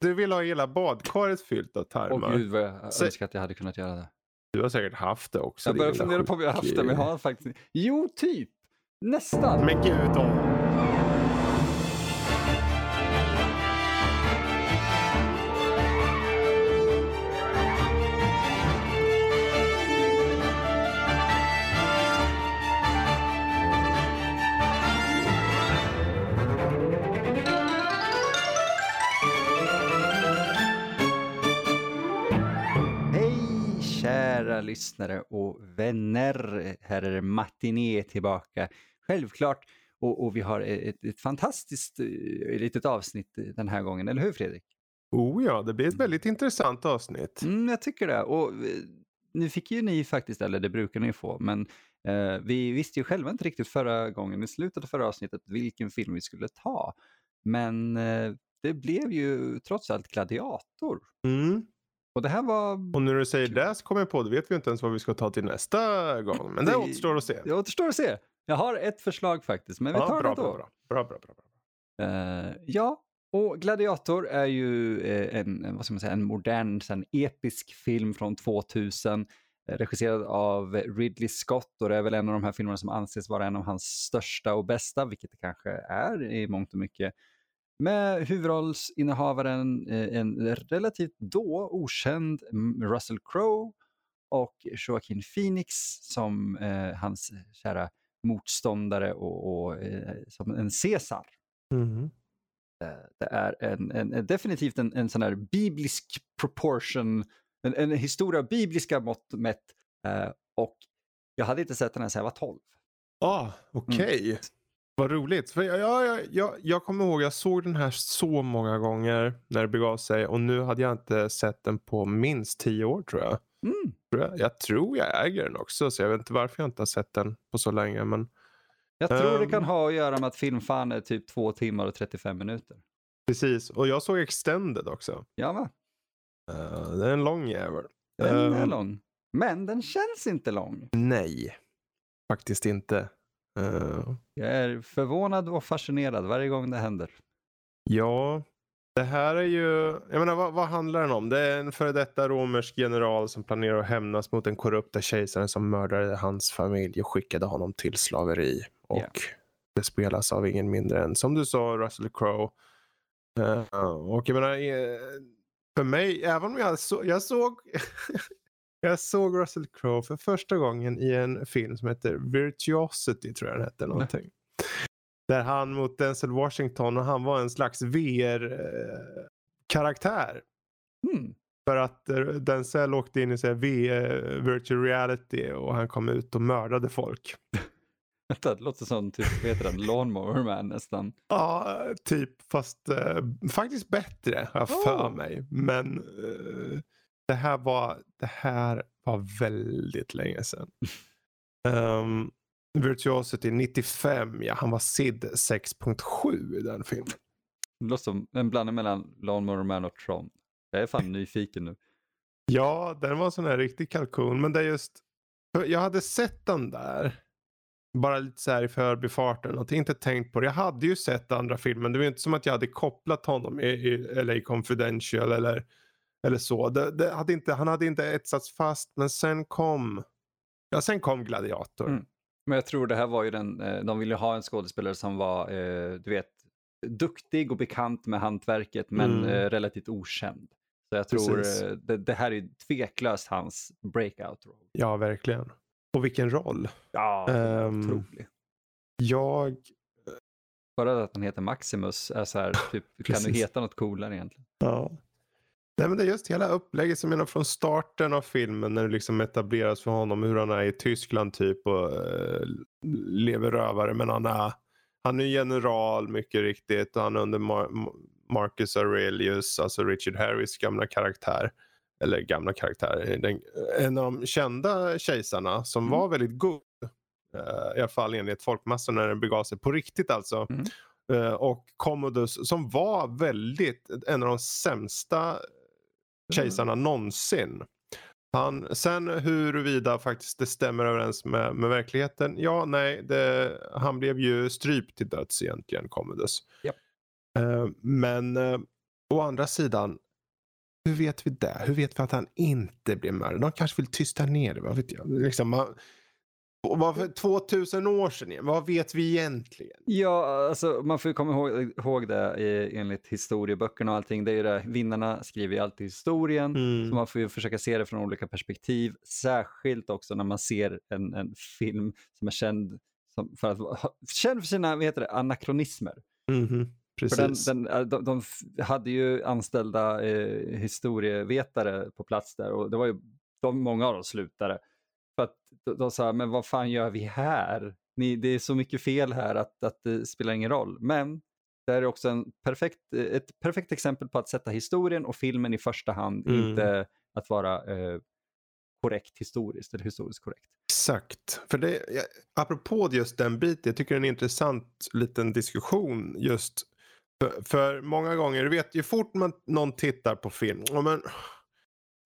Du vill ha hela badkaret fyllt av tarmar. Åh gud vad jag Så- önskar att jag hade kunnat göra det. Du har säkert haft det också. Jag börjar fundera på om jag har haft det, men jag har faktiskt Jo, typ. Nästan. Men gud då. Lyssnare och vänner. Här är Matiné tillbaka. Självklart. Och, och vi har ett, ett fantastiskt eh, litet avsnitt den här gången, eller hur Fredrik? Oh ja, det blir ett väldigt intressant avsnitt. Mm, jag tycker det. Och eh, nu fick ju ni faktiskt, eller det brukar ni få, men eh, vi visste ju själva inte riktigt förra gången i slutet av förra avsnittet vilken film vi skulle ta. Men eh, det blev ju trots allt Gladiator. Mm. Och det här var... Och när du säger det så kommer jag på, det vet vi inte ens vad vi ska ta till nästa gång. Men det Det- återstår att se. Det återstår att se. Jag har ett förslag faktiskt, men vi Ja, tar bra, det då. bra, bra, bra, bra, bra. Eh, ja, och Gladiator är ju eh, en, vad ska man säga, en modern en episk film från 2000 eh, regisserad av Ridley Scott och det är väl en av de här filmerna som anses vara en av hans största och bästa, vilket det kanske är i mångt och mycket. Med huvudrollsinnehavaren, eh, en relativt då okänd mm, Russell Crowe och Joaquin Phoenix som eh, hans kära motståndare och, och eh, som en Caesar. Mhm. Det är en, en, en, definitivt en, en sån här biblisk proportion, en, en historia bibliska mått mätt. Eh, och jag hade inte sett den här sedan jag var 12. Ah, okej. Mm. Vad roligt. För jag, jag, jag, jag, kommer ihåg, jag såg den här så många gånger när det begav sig och nu hade jag inte sett den på minst tio år tror jag. Mm. Tror jag. Jag tror jag äger den också så jag vet inte varför jag inte har sett den på så länge. Men Jag tror det Ehm. kan ha att göra med att filmfan är typ 2 timmar och 35 minuter. precis. Och jag såg Extended också. Ja, va? Eh, det är en lång jävel. Den är Ehm, lång. Men den känns inte lång. Nej, faktiskt inte. Eh, Jag är förvånad och fascinerad varje gång det händer. Ja, det här är ju, jag menar vad, vad handlar den om? Det är en före detta romersk general som planerar att hämnas mot den korrupta kejsaren som mördade hans familj och skickade honom till slaveri. Och Ja. det spelas av ingen mindre än, som du sa, Russell Crowe. Eh, och jag menar, eh, för mig, även om jag, så, jag såg Jag såg Russell Crowe för första gången i en film som heter Virtuosity, tror jag den hette. Någonting. Där han mot Denzel Washington och han var en slags VR-karaktär. Hmm. För att eh, Denzel åkte in i så här VR, virtual reality och han kom ut och mördade folk. Det låter som typ, vad heter den, Lawnmower Man nästan. Ja, typ. Fast eh, faktiskt bättre har jag för Oh. mig. Men eh, det, här var, det här var väldigt länge sedan. um, Virtuosity 95, ja han var Sid 6.7 i den filmen. Det låter som en blandning mellan Lawnmower Man och Tron. Jag är fan nyfiken nu. Ja, den var sån här riktig kalkon. Men det är just, jag hade sett den där. Bara lite så här i förbifarten och inte tänkt på det. Jag hade ju sett andra filmer. Det var ju inte som att jag hade kopplat honom i, i LA Confidential eller, eller så. Det, det hade inte, han hade inte etsats fast. Men sen kom, ja, sen kom Gladiator. Mm. Men jag tror det här var ju den, eh, de ville ha en skådespelare som var, eh, du vet, duktig och bekant med hantverket men Mm. eh, relativt okänd. Så jag tror det, det här är tveklöst hans breakout roll. Ja, verkligen. Och vilken roll. Ja, Ehm, otrolig. Jag, Bara att han heter Maximus är så här, typ, kan du heta något coolare egentligen? Ja. Nej, men det är just hela upplägget som menar från starten av filmen när det liksom etableras för honom hur han är i Tyskland typ och eh, lever rövare men han är, han är general mycket riktigt och han är under Mar- Marcus Aurelius, alltså Richard Harris gamla karaktär. Eller gamla karaktär, den, en av de kända kejsarna som Mm. var väldigt god. eh, I alla fall enligt folkmassan när den begav sig på riktigt alltså. Mm. Eh, och Commodus som var väldigt en av de sämsta kejsarna någonsin. Han, sen huruvida faktiskt det stämmer överens med, med verkligheten. Ja, nej, det, han blev ju strypt till döds egentligen, Commodus. Japp. Eh, men eh, å andra sidan, hur vet vi det? Hur vet vi att han inte blev mördad? De kanske vill tysta ner det, vad vet jag. Liksom, man, och vad för 2000 år sedan, vad vet vi egentligen? Ja, alltså man får ju komma ihåg, ihåg det i, enligt historieböckerna och allting. Det är ju det, vinnarna skriver ju alltid historien, Mm. så man får ju försöka se det från olika perspektiv. Särskilt också när man ser en, en film som är känd som, för att känd för sina vad heter det, anakronismer. Mhm, För den, Precis. den, äh, de, de hade ju anställda eh, historievetare på plats där och det var ju de, många av dem slutade. För att de, sa, men vad fan gör vi här? Ni, det är så mycket fel här att, att det spelar ingen roll. Men det här är också en perfekt, ett perfekt exempel på att sätta historien och filmen i första hand, Mm. inte att vara eh, korrekt historiskt eller historiskt korrekt. Exakt. För det, jag, apropå just den biten, jag tycker det är en intressant liten diskussion just för, för många gånger, du vet ju fort man, någon tittar på film, men,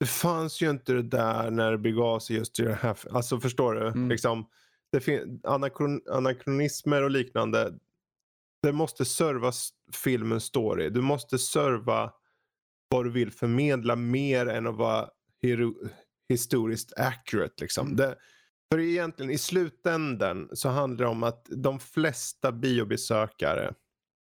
det fanns ju inte det där när det begav sig just i det här, alltså förstår du? Mm. Liksom, det fin- anakron, anakronismer och liknande, det måste serva filmens story, du måste serva vad du vill förmedla mer än att vara historiskt accurate. Liksom. Mm. Det, för egentligen i slutändan så handlar det om att de flesta biobesökare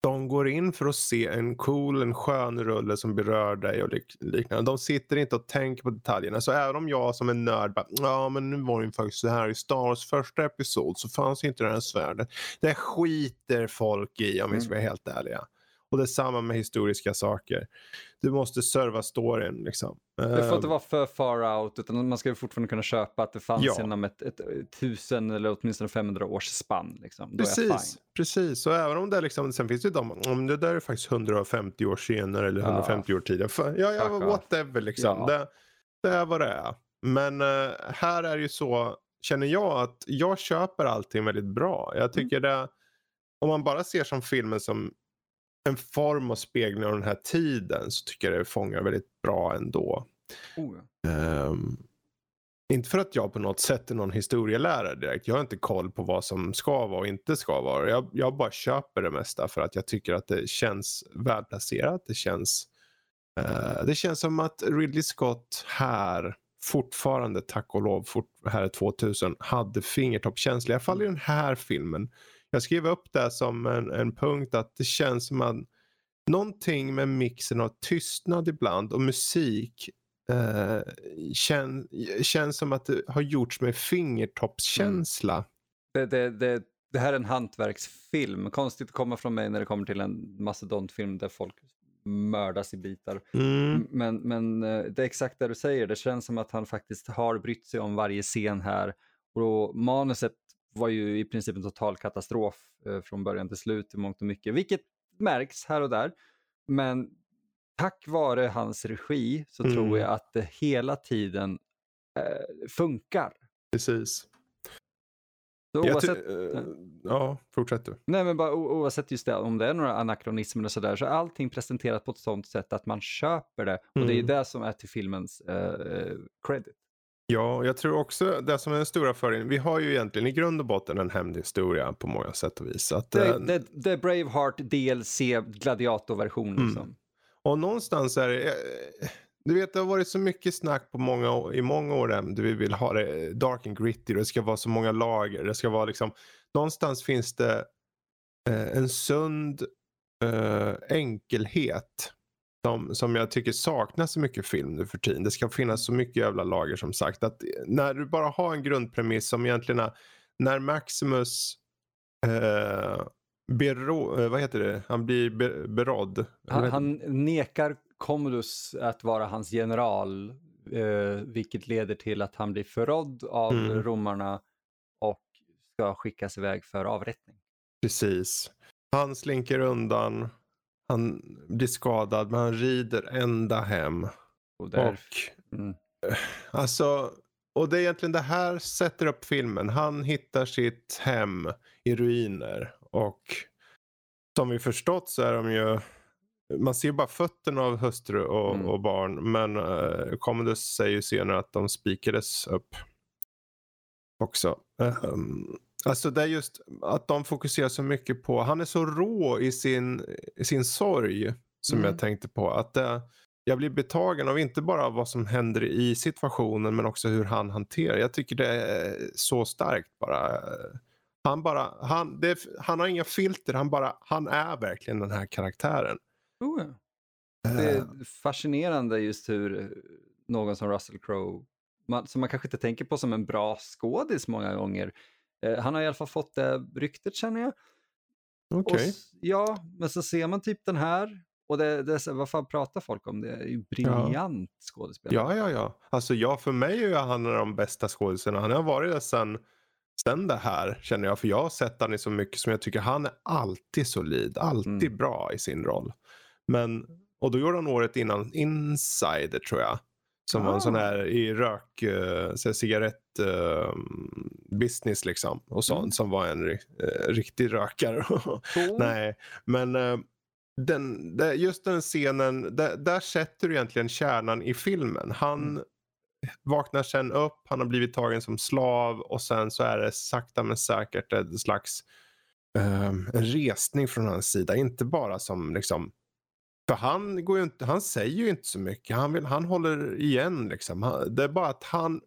de går in för att se en cool, en skön rulle som berör dig och lik- liknande. De sitter inte och tänker på detaljerna. Så även om jag som en nörd bara, ja men nu var det ju faktiskt så här i Star Wars första episod så fanns inte det här svärdet. Det skiter folk i om vi ska vara helt ärliga. Och det är samma med historiska saker. Du måste serva storyn liksom. Det får inte Ehm, vara för far out utan man ska ju fortfarande kunna köpa att det fanns Ja. inom ett, ett, tusen eller åtminstone 500 års spann. Liksom. Precis, precis. Och även om det liksom, sen finns det ju de, om det där är faktiskt 150 år senare eller Ja. 150 år tidigare. För, ja, ja, off. whatever liksom. Ja. Det, det är vad det är. Men eh, här är det ju så, känner jag att jag köper allting väldigt bra. Mm. Jag tycker det, om man bara ser som filmen som en form och spegling av den här tiden så tycker jag det fångar väldigt bra ändå. Oh, ja. Ehm, inte för att jag på något sätt är någon historielärare direkt. Jag har inte koll på vad som ska vara och inte ska vara. Jag, jag bara köper det mesta för att jag tycker att det känns välplacerat. Det känns, eh, det känns som att Ridley Scott här fortfarande, tack och lov, fort, här är 2000, hade fingertoppskänsla. I alla fall i den här filmen. Jag skrev upp det som en, en punkt att det känns som att någonting med mixen av tystnad ibland och musik eh, kän, känns som att det har gjorts med fingertoppskänsla. Det, det, det, det här är en hantverksfilm. Konstigt att komma från mig när det kommer till en mastodontfilm där folk mördas i bitar. Mm. Men, men eh, det är exakt det du säger. Det känns som att han faktiskt har brytt sig om varje scen här. Och då, manuset var ju i princip en total katastrof eh, från början till slut i mångt och mycket. Vilket märks här och där. Men tack vare hans regi så Mm. tror jag att det hela tiden eh, funkar. Precis. Så oavsett, eh, ja, fortsätt du. Nej, men bara oavsett just det, om det är några anakronismer och sådär, så är allting presenterat på ett sånt sätt att man köper det. Och det är Mm. det som är till filmens eh, credit. Ja, jag tror också det som är den stora fördelen. Vi har ju egentligen i grund och botten en hämndhistoria på många sätt och vis. Att, Det, det, det Braveheart DLC gladiatorversion Mm. liksom. Och någonstans är det, eh, du vet det har varit så mycket snack på många, i många år än vi vill ha det dark and gritty, det ska vara så många lager, det ska vara liksom, någonstans finns det eh, en sund eh, enkelhet som, som jag tycker saknas så mycket film nu för tiden. Det ska finnas så mycket jävla lager som sagt. Att när du bara har en grundpremiss som egentligen är, när Maximus eh, bero, eh, vad heter det? Han blir be, berådd. Han, han nekar Commodus att vara hans general, eh, vilket leder till att han blir förrådd av Mm. romarna och ska skickas iväg för avrättning. Precis. Han slinker undan. Han blir skadad men han rider ända hem. Och där, Och, mm, alltså, och det är egentligen det här sätter upp filmen. Han hittar sitt hem i ruiner. Och som vi förstått så är de ju man ser bara fötterna av hustru och, Mm. och barn. Men uh, Commodus säger ju senare att de spikades upp. Också. Ehm, alltså det är just att de fokuserar så mycket på, han är så rå i sin, i sin sorg. som Mm. jag tänkte på. Att eh, jag blir betagen av inte bara vad som händer i situationen men också hur han hanterar. Jag tycker det är så starkt bara. Han bara, han, det, han har inga filter, han bara, han är verkligen den här karaktären. Oh, ja. Det Eh, är fascinerande just hur eh, någon som Russell Crowe, man, som man kanske inte tänker på som en bra skådis många gånger, han har i alla fall fått det ryktet känner jag. Okej. s- Ja, men så ser man typ den här och det, det vad fan pratar folk om? Det är ju briljant skådespelare. Ja, ja, ja. Alltså ja, för mig är han en av de bästa skådisarna. Han har varit det sen, sen det här känner jag. För jag har sett han i så mycket som jag tycker han är alltid solid. Alltid Mm. bra i sin roll. Men, och då gjorde han året innan Insider tror jag. Som var en sån Ah. här i rök, uh, cigarett eh, business liksom. Och sånt Mm. som var en eh, riktig rökare. Så- Nej, men eh, den, just den scenen, där, där sätter du egentligen kärnan i filmen. Han Mm. vaknar sen upp, han har blivit tagen som slav och sen så är det sakta men säkert en slags eh, en resning från hans sida. Inte bara som liksom för han, går inte, han säger ju inte så mycket. Han, vill, han håller igen. Liksom. Han, det är bara att han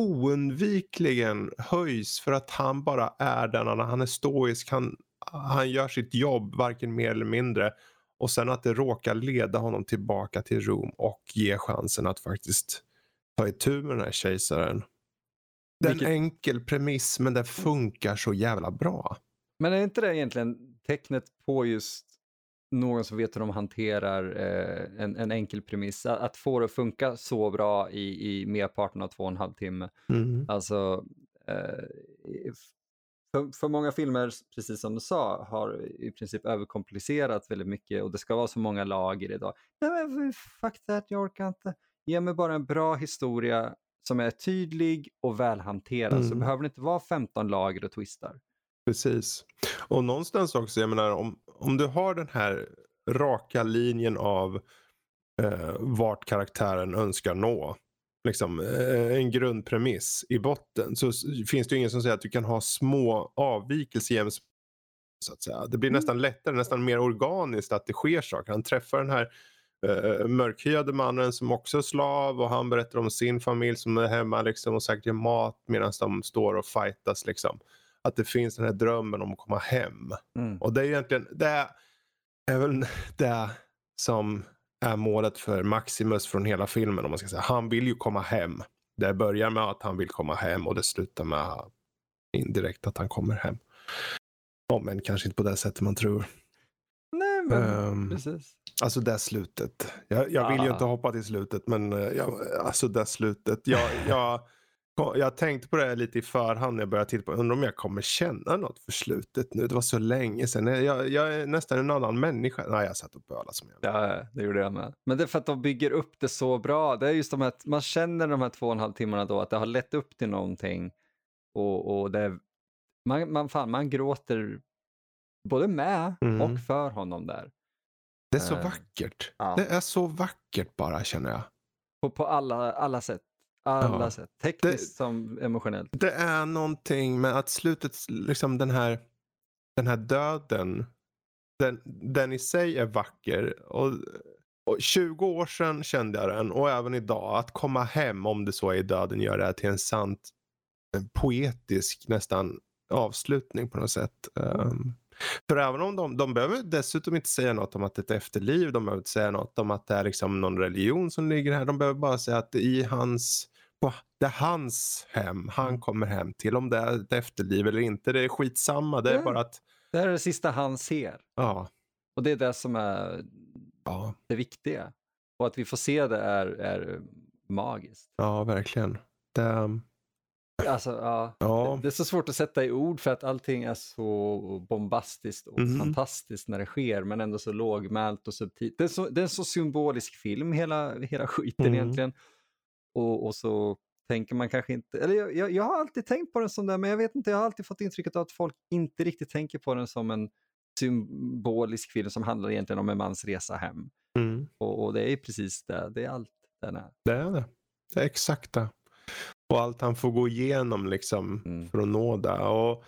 oundvikligen höjs för att han bara är den han, han är stoisk. Han, han gör sitt jobb, varken mer eller mindre. Och sen att det råkar leda honom tillbaka till Rom och ge chansen att faktiskt ta itu med den här kejsaren. Det är en enkel premiss men den funkar så jävla bra. Men är inte det egentligen tecknet på just någon som vet hur de hanterar eh, en, en enkel premiss? Att, att få det att funka så bra i, i merparten av två och en halv timme. Mm. Alltså, eh, för, för många filmer, precis som du sa, har i princip överkomplicerat väldigt mycket och det ska vara så många lager idag. Nej men fuck that, jag orkar inte. Ge mig bara en bra historia som är tydlig och välhanterad så Mm. behöver det inte vara 15 lager och twistar. Precis. Och någonstans också, jag menar om, om du har den här raka linjen av eh, vart karaktären önskar nå. Liksom eh, en grundpremiss i botten. Så finns det ingen som säger att du kan ha små avvikelser jäms så att säga. Det blir Mm. nästan lättare, nästan mer organiskt att det sker saker. Han träffar den här uh, mörkhyade mannen som också är slav och han berättar om sin familj som är hemma liksom, och säkert gör mat medan de står och fightas. Liksom. Att det finns den här drömmen om att komma hem. Mm. Och det är egentligen det är, väl det som är målet för Maximus från hela filmen. om man ska säga. Han vill ju komma hem. Det börjar med att han vill komma hem och det slutar med indirekt att han kommer hem. Ja, men kanske inte på det sättet man tror. Nej men Ehm, precis. Alltså det slutet. Jag, jag vill ju inte hoppa till slutet men eh, jag, alltså det slutet. Jag, jag, jag tänkte på det lite i förhand när jag började titta på Undrar om jag kommer känna något för slutet nu. Det var så länge sedan. Jag, jag är nästan en annan människa. Nej, jag satt och bölade som jag. Ja, det gjorde jag med. Men det är för att de bygger upp det så bra. Det är just de här, man känner de här två och en halv timmarna då att det har lett upp till någonting. Och, och det är, man, man, fan, man gråter både med Mm. och för honom där. Det är så Eh, vackert. ja. Det är så vackert bara känner jag. På, på alla, alla sätt. Alla Ja. sätt. Tekniskt som emotionellt. Det är någonting med att slutet, liksom den här, den här döden, den, den i sig är vacker. Och, och 20 år sedan kände jag den och även idag. Att komma hem om det så är i döden gör det här till en sant en poetisk nästan avslutning på något sätt. Um, för även om de, de behöver dessutom inte säga något om att det är ett efterliv. De behöver inte säga något om att det är liksom någon religion som ligger här. De behöver bara säga att det i hans på, det hans hem han kommer hem till. Om det är ett efterliv eller inte, det är skitsamma. Det är Ja. bara att, Det här är det sista han ser. ja, Och det är det som är ja, det viktiga. Och att vi får se det är, är magiskt. ja verkligen. Det, Alltså, ja. ja, Det är så svårt att sätta i ord för att allting är så bombastiskt och Mhm. fantastiskt när det sker men ändå så lågmält och subtilt. Det är, så, det är en så symbolisk film hela, hela skiten Mm. egentligen. Och, och så tänker man kanske inte, eller jag, jag, jag har alltid tänkt på den som det men jag vet inte, jag har alltid fått intrycket av att folk inte riktigt tänker på den som en symbolisk film som handlar egentligen om en mans resa hem. mm, Och, och det är precis det, det är allt den är. det är det. Det är exakt det. Och allt han får gå igenom liksom Mm. för att nå det. Och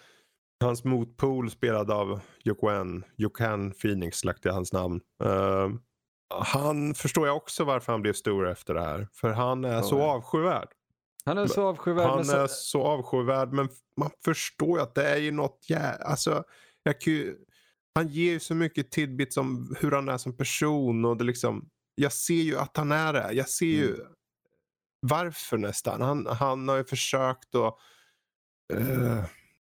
Hans motpol spelad av Joquan, Joquan Phoenix lagt i hans namn. Uh, han förstår jag också varför han blev stor efter det här. För han är så avskyvärd. Han är så avskyvärd. Han så... är så avskyvärd men man förstår ju att det är ju något jä... Alltså, jag kan ju... Han ger ju så mycket tidbits om hur han är som person och det liksom... Jag ser ju att han är det. Jag ser ju mm. varför nästan. Han, han har ju försökt att uh,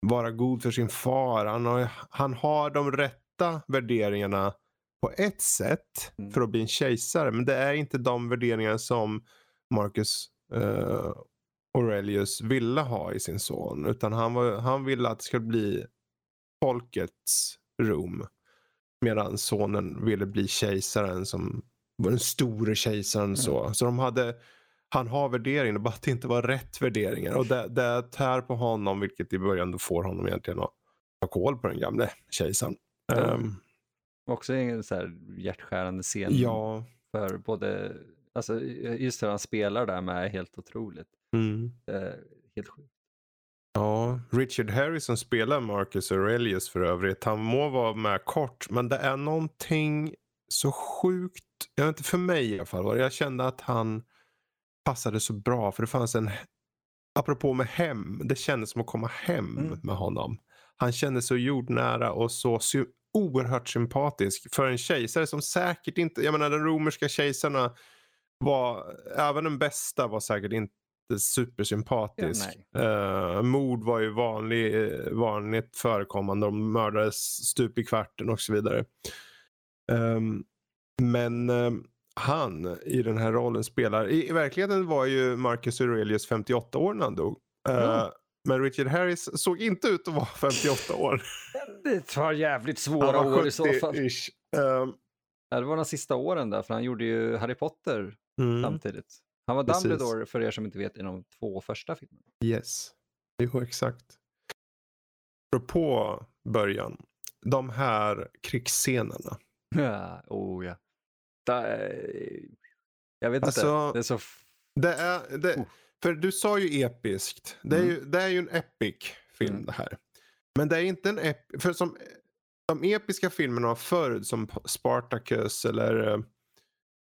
vara god för sin far. Han har, han har de rätta värderingarna på ett sätt mm. för att bli en kejsare. Men det är inte de värderingar som Marcus uh, Aurelius ville ha i sin son. Utan han, var, han ville att det skulle bli folkets Rom. Medan sonen ville bli kejsaren som var den store kejsaren. Mm. Så, så de hade, han har värderingar, bara att det inte var rätt värderingar. Och det, det tär på honom vilket i början då får honom egentligen att ta koll på den gamle kejsaren. Mm. Um, Också en så här hjärtskärande scen. Ja. För både, alltså just hur han spelar där med är helt otroligt. Mm. Eh, helt sjukt. Ja, Richard Harrison spelar Marcus Aurelius för övrigt. Han må vara med kort, men det är någonting så sjukt, jag vet inte för mig i alla fall, jag kände att han passade så bra för det fanns en, apropå med hem, det kändes som att komma hem mm. med honom. Han kändes så jordnära och så oerhört sympatisk för en kejsare som säkert inte, jag menar den romerska kejsarna var, även den bästa var säkert inte supersympatisk. Ja, uh, mord var ju vanlig, eh, vanligt förekommande. De mördades stup i kvarten och så vidare. Um, men um, han i den här rollen spelar, i, i, verkligheten var ju Marcus Aurelius 58 år när han dog. Uh, Men Richard Harris såg inte ut att vara 58 år. Det var jävligt svåra år i så fall. Um, det var de sista åren där, för han gjorde ju Harry Potter mm. samtidigt. Han var Precis. Dumbledore för er som inte vet i de två första filmerna. Yes, jo exakt. På början, de här krigsscenerna. Ja, oh ja. Da, jag vet alltså, inte. Det är så... Det är, det, oh. För du sa ju episkt. Det är, mm. ju, det är ju en epic film mm. det här. Men det är inte en epic. För som de episka filmerna förr som Spartacus eller eh,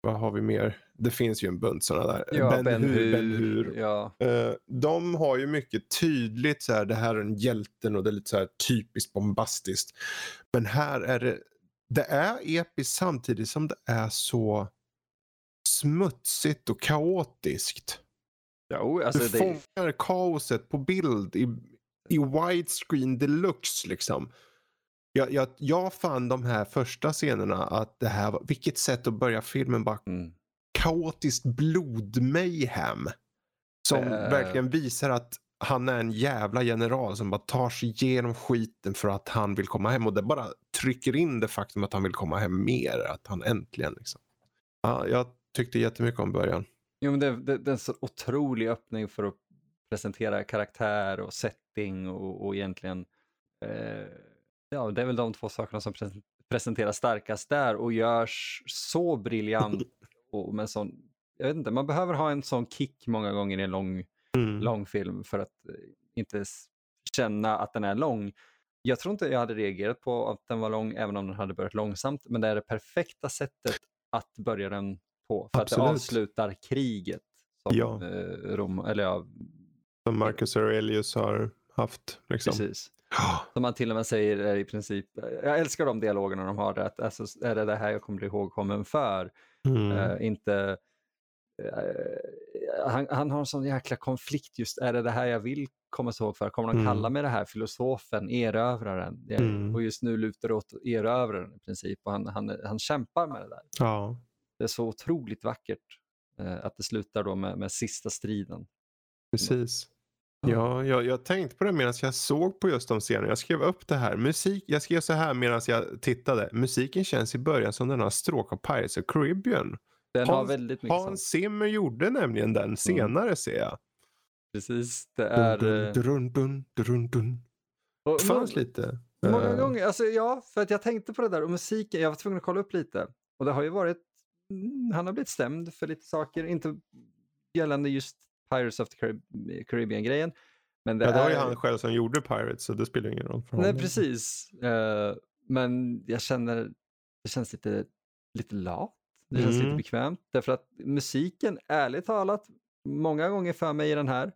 vad har vi mer? Det finns ju en bunt sådana där. Ja, Ben, ben Hur. Ben Hur. Ja. Uh, de har ju mycket tydligt så här, det här är en hjälten och det är lite så här typiskt bombastiskt. Men här är det, det är episkt samtidigt som det är så smutsigt och kaotiskt. Ja, alltså du det... fångar kaoset på bild i, i widescreen deluxe liksom jag, jag, jag fann de här första scenerna att det här var, vilket sätt att börja filmen bara mm. kaotiskt blodmayhem. Som äh... verkligen visar att han är en jävla general som bara tar sig igenom skiten för att han vill komma hem och det bara trycker in det faktum att han vill komma hem mer, att han äntligen liksom. Ja, jag tyckte jättemycket om början. Jo, men det, det, det är en så otrolig öppning för att presentera karaktär och setting och, och egentligen eh, Ja, det är väl de två sakerna som presenteras starkast där och görs så briljant. och med sån, jag vet inte, man behöver ha en sån kick många gånger i en lång, mm. lång film för att eh, inte känna att den är lång. Jag tror inte jag hade reagerat på att den var lång även om den hade börjat långsamt, men det är det perfekta sättet att börja den på för Absolut. att det avslutar kriget. Som, ja. Eh, Rom, eller ja, som Marcus Aurelius har haft. Liksom. Precis. Som man till och med säger är i princip, jag älskar de dialogerna de har, att alltså, är det det här jag kommer bli ihågkommen för? Mm. Uh, inte, uh, han, han, har en sån jäkla konflikt just, är det det här jag vill komma ihåg för? Kommer de mm. kalla mig det här filosofen, erövraren? Mm. Och just nu lutar det åt erövraren i princip och han, han, han kämpar med det där. Ja. Det är så otroligt vackert uh, att det slutar då med, med sista striden. Precis. Ja, jag, jag tänkte på det medan jag såg på just de scenerna. Jag skrev upp det här. Musik, jag skrev så här medan jag tittade. Musiken känns i början som den har stråk av Pirates of Caribbean. Den Hans, har väldigt mycket Hans Zimmer gjorde nämligen den mm. senare mm. ser jag. Precis, det är... Dun, dun, dun, dun, dun. Och, fanns lite. Många uh... gånger, alltså ja, för att jag tänkte på det där och musiken, jag var tvungen att kolla upp lite. Och det har ju varit, mm, han har blivit stämd för lite saker, inte gällande just Pirates of the Caribbean-grejen. Men det, Ja, det var ju är... han själv som gjorde Pirates så det spelar ingen roll för Nej, honom. precis. Eh, men jag känner, det känns lite, lite lat. Det känns lite Mm. bekvämt. Därför att musiken, ärligt talat, många gånger för mig i den här,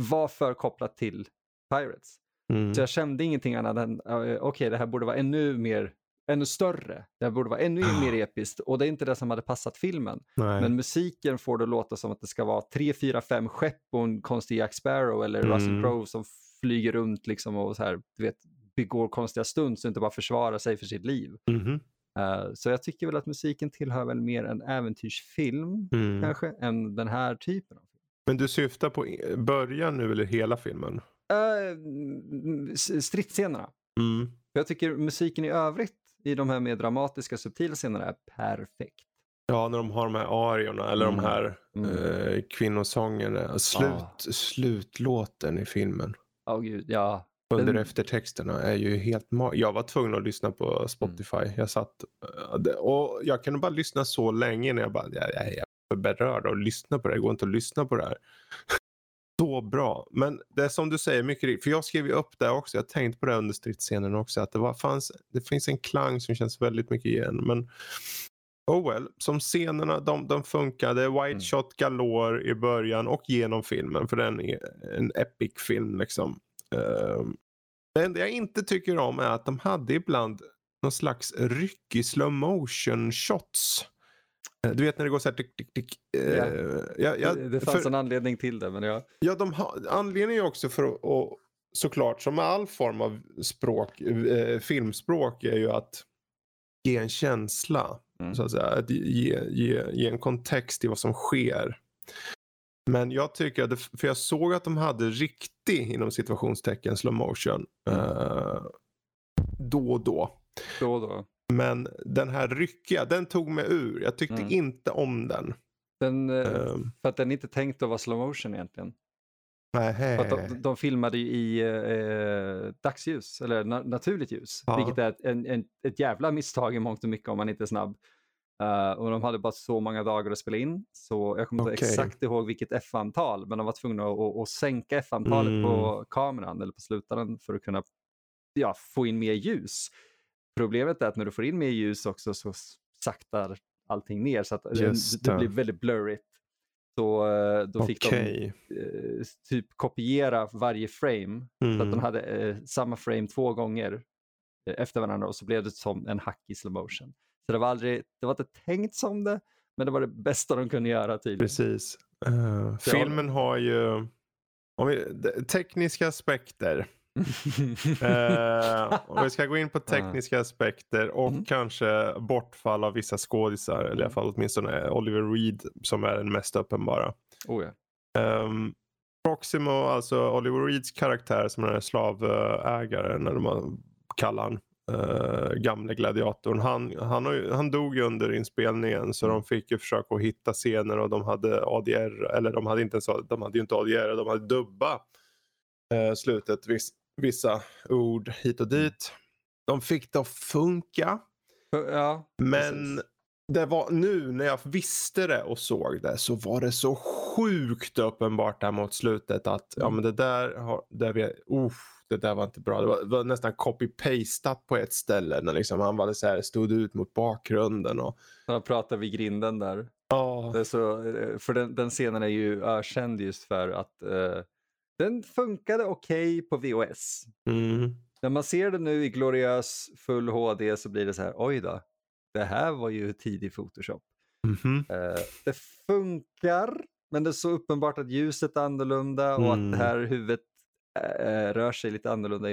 var för kopplat till Pirates. Mm. Så jag kände ingenting annat än, eh, okej, det här borde vara ännu mer, ännu större. Det borde vara ännu Ah. mer episkt. Och det är inte det som hade passat filmen. Nej. Men musiken får det låta som att det ska vara tre, fyra, fem skepp och en konstig Jack Sparrow eller Russell Mm. Crowe som flyger runt liksom och så här, du vet, begår konstiga stunds och inte bara försvarar sig för sitt liv. Mhm. Eh, så jag tycker väl att musiken tillhör väl mer en äventyrsfilm Mm. kanske än den här typen av film. Men du syftar på början nu eller hela filmen? Uh, mm, stridsscenerna. Mm. Jag tycker musiken i övrigt i de här mer dramatiska subtila scenerna är perfekt. Ja, när de har de här ariorna eller Mm. de här Mm. eh, kvinnosångerna. Slut, Ah. Slutlåten i filmen. Åh gud, ja. Under Den- eftertexterna är ju helt Jag var tvungen att lyssna på Spotify. Mm. Jag satt eh, och jag kunde bara lyssna så länge när jag bara, jag, jag, jag är berörd och lyssna på det. Det går inte att lyssna på det här. Så bra. Men det är som du säger, mycket. För jag skrev ju upp det också. Jag tänkte på det under stridsscenen också. Att det, var, fanns, det finns en klang som känns väldigt mycket igen. Men oh well. Som scenerna, de, de funkade. White Mm. shot galore i början och genom filmen. För den är en epic film liksom. Ehm, det enda jag inte tycker om är att de hade ibland någon slags ryckig slow motion shots. Eh, Du vet när det går så här tick, tick, tick. Eh, Ja. ja, ja, det, fanns för- en anledning till det, men jag... Ja, de har, anledningen är också för att, och, såklart som med all form av språk, eh, filmspråk är ju att ge en känsla. Mm. Så att säga. Att ge, ge, ge en kontext i vad som sker. Men jag tycker att, det, för jag såg att de hade riktig inom situationstecken slow motion. Eh, då och då. Då och då. Men den här ryckiga, den tog mig ur. Jag tyckte Mm. inte om den. Den, Ehm, för att den är inte tänkt att vara slow motion egentligen. att de, de filmade ju i eh, dagsljus, eller na naturligt ljus. Ja. Vilket är ett, en, en, ett jävla misstag i mångt och mycket om man inte är snabb. Eh, och de hade bara så många dagar att spela in. Så jag kommer inte Okej. exakt ihåg vilket F-antal. Men de var tvungna att, att, att sänka F-antalet Mm. på kameran eller på slutaren för att kunna ja, få in mer ljus. Problemet är att när du får in mer ljus också så saktar allting ner så att det, Just det blir väldigt blurrigt. Så eh, då fick de Okej. eh, typ kopiera varje frame. Så att de Mm. hade eh, samma frame två gånger eh, efter varandra och så blev det som en hack i slow motion. Så det var aldrig, det var inte tänkt som det, men det var det bästa de kunde göra tydligen. Precis. Eh, Så- filmen har ju om vi, de- tekniska aspekter. Eh, om vi ska gå in på tekniska aspekter och Mm. kanske bortfall av vissa skådisar. Eller i alla Mm. fall åtminstone Oliver Reed som är den mest uppenbara. oh, ja. Um, Proximo, alltså Oliver Reeds karaktär som är slavägaren, eller man kallar han. Uh, gamle gladiatorn. Han, han, han dog under inspelningen så Mm. de fick ju försöka att hitta scener och de hade ADR, eller de hade inte ens de hade ju inte ADR, de hade dubba uh, slutet, viss, vissa ord hit och dit. De fick det att funka. ja Men Precis. det var nu när jag visste det och såg det så var det så sjukt uppenbart där mot slutet att ja Mm. men det där, har, där vi, uff, det där var inte bra. Det var, det var nästan copy-pastat på ett ställe när liksom han var så här, stod ut mot bakgrunden. Och, Han pratar vid grinden där. ja, Det är så, eh, för den, den scenen är ju ökänd just för att eh, den funkade okej på VHS. mm, När man ser det nu i gloriös full HD så blir det så här, oj då, det här var ju tidig Photoshop. mhm, Eh, det funkar, men det är så uppenbart att ljuset är annorlunda och Mm. att det här huvudet eh, rör sig lite annorlunda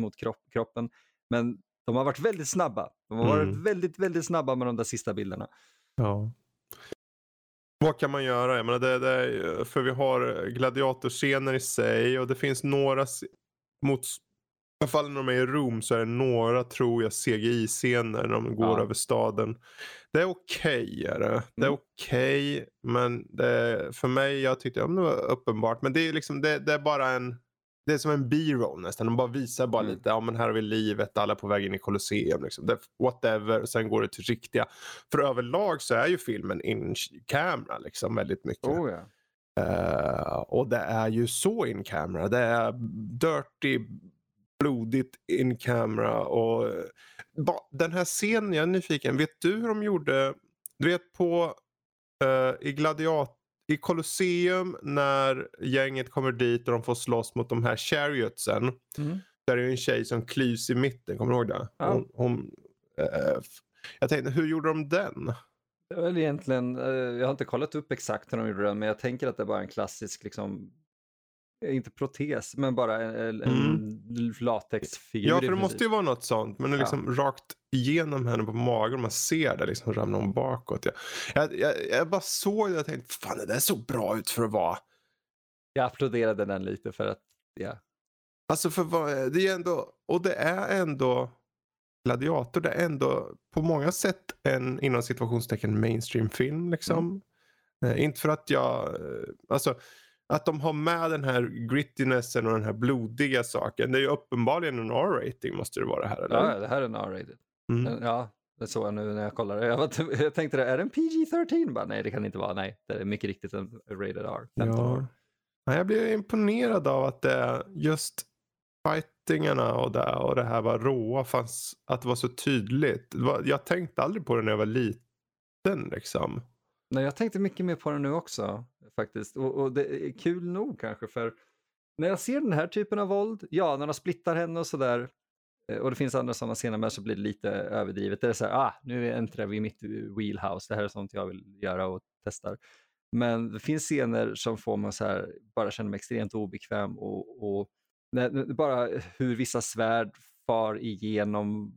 mot kropp, kroppen. Men de har varit väldigt snabba. De har varit Mm. väldigt, väldigt snabba med de där sista bilderna. ja. Vad kan man göra? Jag menar, det, det, för vi har gladiatorscener i sig och det finns några mot I alla fall när de är i Rom så är det några, tror jag, CGI-scener när de går Ja. över staden. Det är okej, är det. Det är Mm. okej, men det för mig, jag tyckte ja, det var uppenbart. Men det är liksom, det, det är bara en, det är som en B-roll nästan. De bara visar bara Mm. lite, ja men här har vi livet, alla är på väg in i Colosseum. Liksom. Det, whatever, och sen går det till riktiga. För överlag så är ju filmen in camera liksom väldigt mycket. Oh, ja. Uh, och det är ju så in camera. Det är dirty, blodigt in camera. Och, ba, den här scenen, jag är nyfiken. Vet du hur de gjorde? Du vet på uh, i Gladiator i Colosseum när gänget kommer dit och de får slåss mot de här chariotsen. Mm. Där är det en tjej som klyvs i mitten, kommer du ihåg det? Ja. Hon, hon äh, jag tänkte, hur gjorde de den? Det är väl egentligen, eh, jag har inte kollat upp exakt hur de gjorde den, men jag tänker att det är bara en klassisk liksom inte protes, men bara en, mm. latexfigur. Ja, för det måste ju vara något sånt. Men det är liksom ja. rakt igenom henne på magen. Man ser det liksom ramla hon bakåt. Jag, jag, jag, jag bara såg det och tänkte, fan det där såg bra ut för att vara. Jag applåderade den lite för att, ja. Alltså för vad, det är ändå, och det är ändå Gladiator, det är ändå på många sätt en inom situationstecken mainstream-film liksom. Mm. Eh, inte för att jag, eh, alltså att de har med den här grittinessen och den här blodiga saken. Det är ju uppenbarligen en R-rating måste det vara här eller? Ja, det här är en R-rated. Mm. Ja, det såg jag nu när jag kollade. Jag, var, jag tänkte, är det en PG-13? Bara, nej, det kan det inte vara. Nej, det är mycket riktigt en rated R. 15 ja. år. Ja, jag blev imponerad av att det just fightingarna och det, och det här var råa, fanns, att det var så tydligt. Var, jag tänkte aldrig på det när jag var liten liksom. Nej, jag tänkte mycket mer på det nu också faktiskt. Och, och, det är kul nog kanske för när jag ser den här typen av våld, ja när de splittar henne och sådär, eh, och det finns andra sådana scener med så blir det lite överdrivet. Det är så här, ah, nu äntrar vi mitt wheelhouse, det här är sånt jag vill göra och testar. Men det finns scener som får mig så här, bara känna mig extremt obekväm och, och när, bara hur vissa svärd far igenom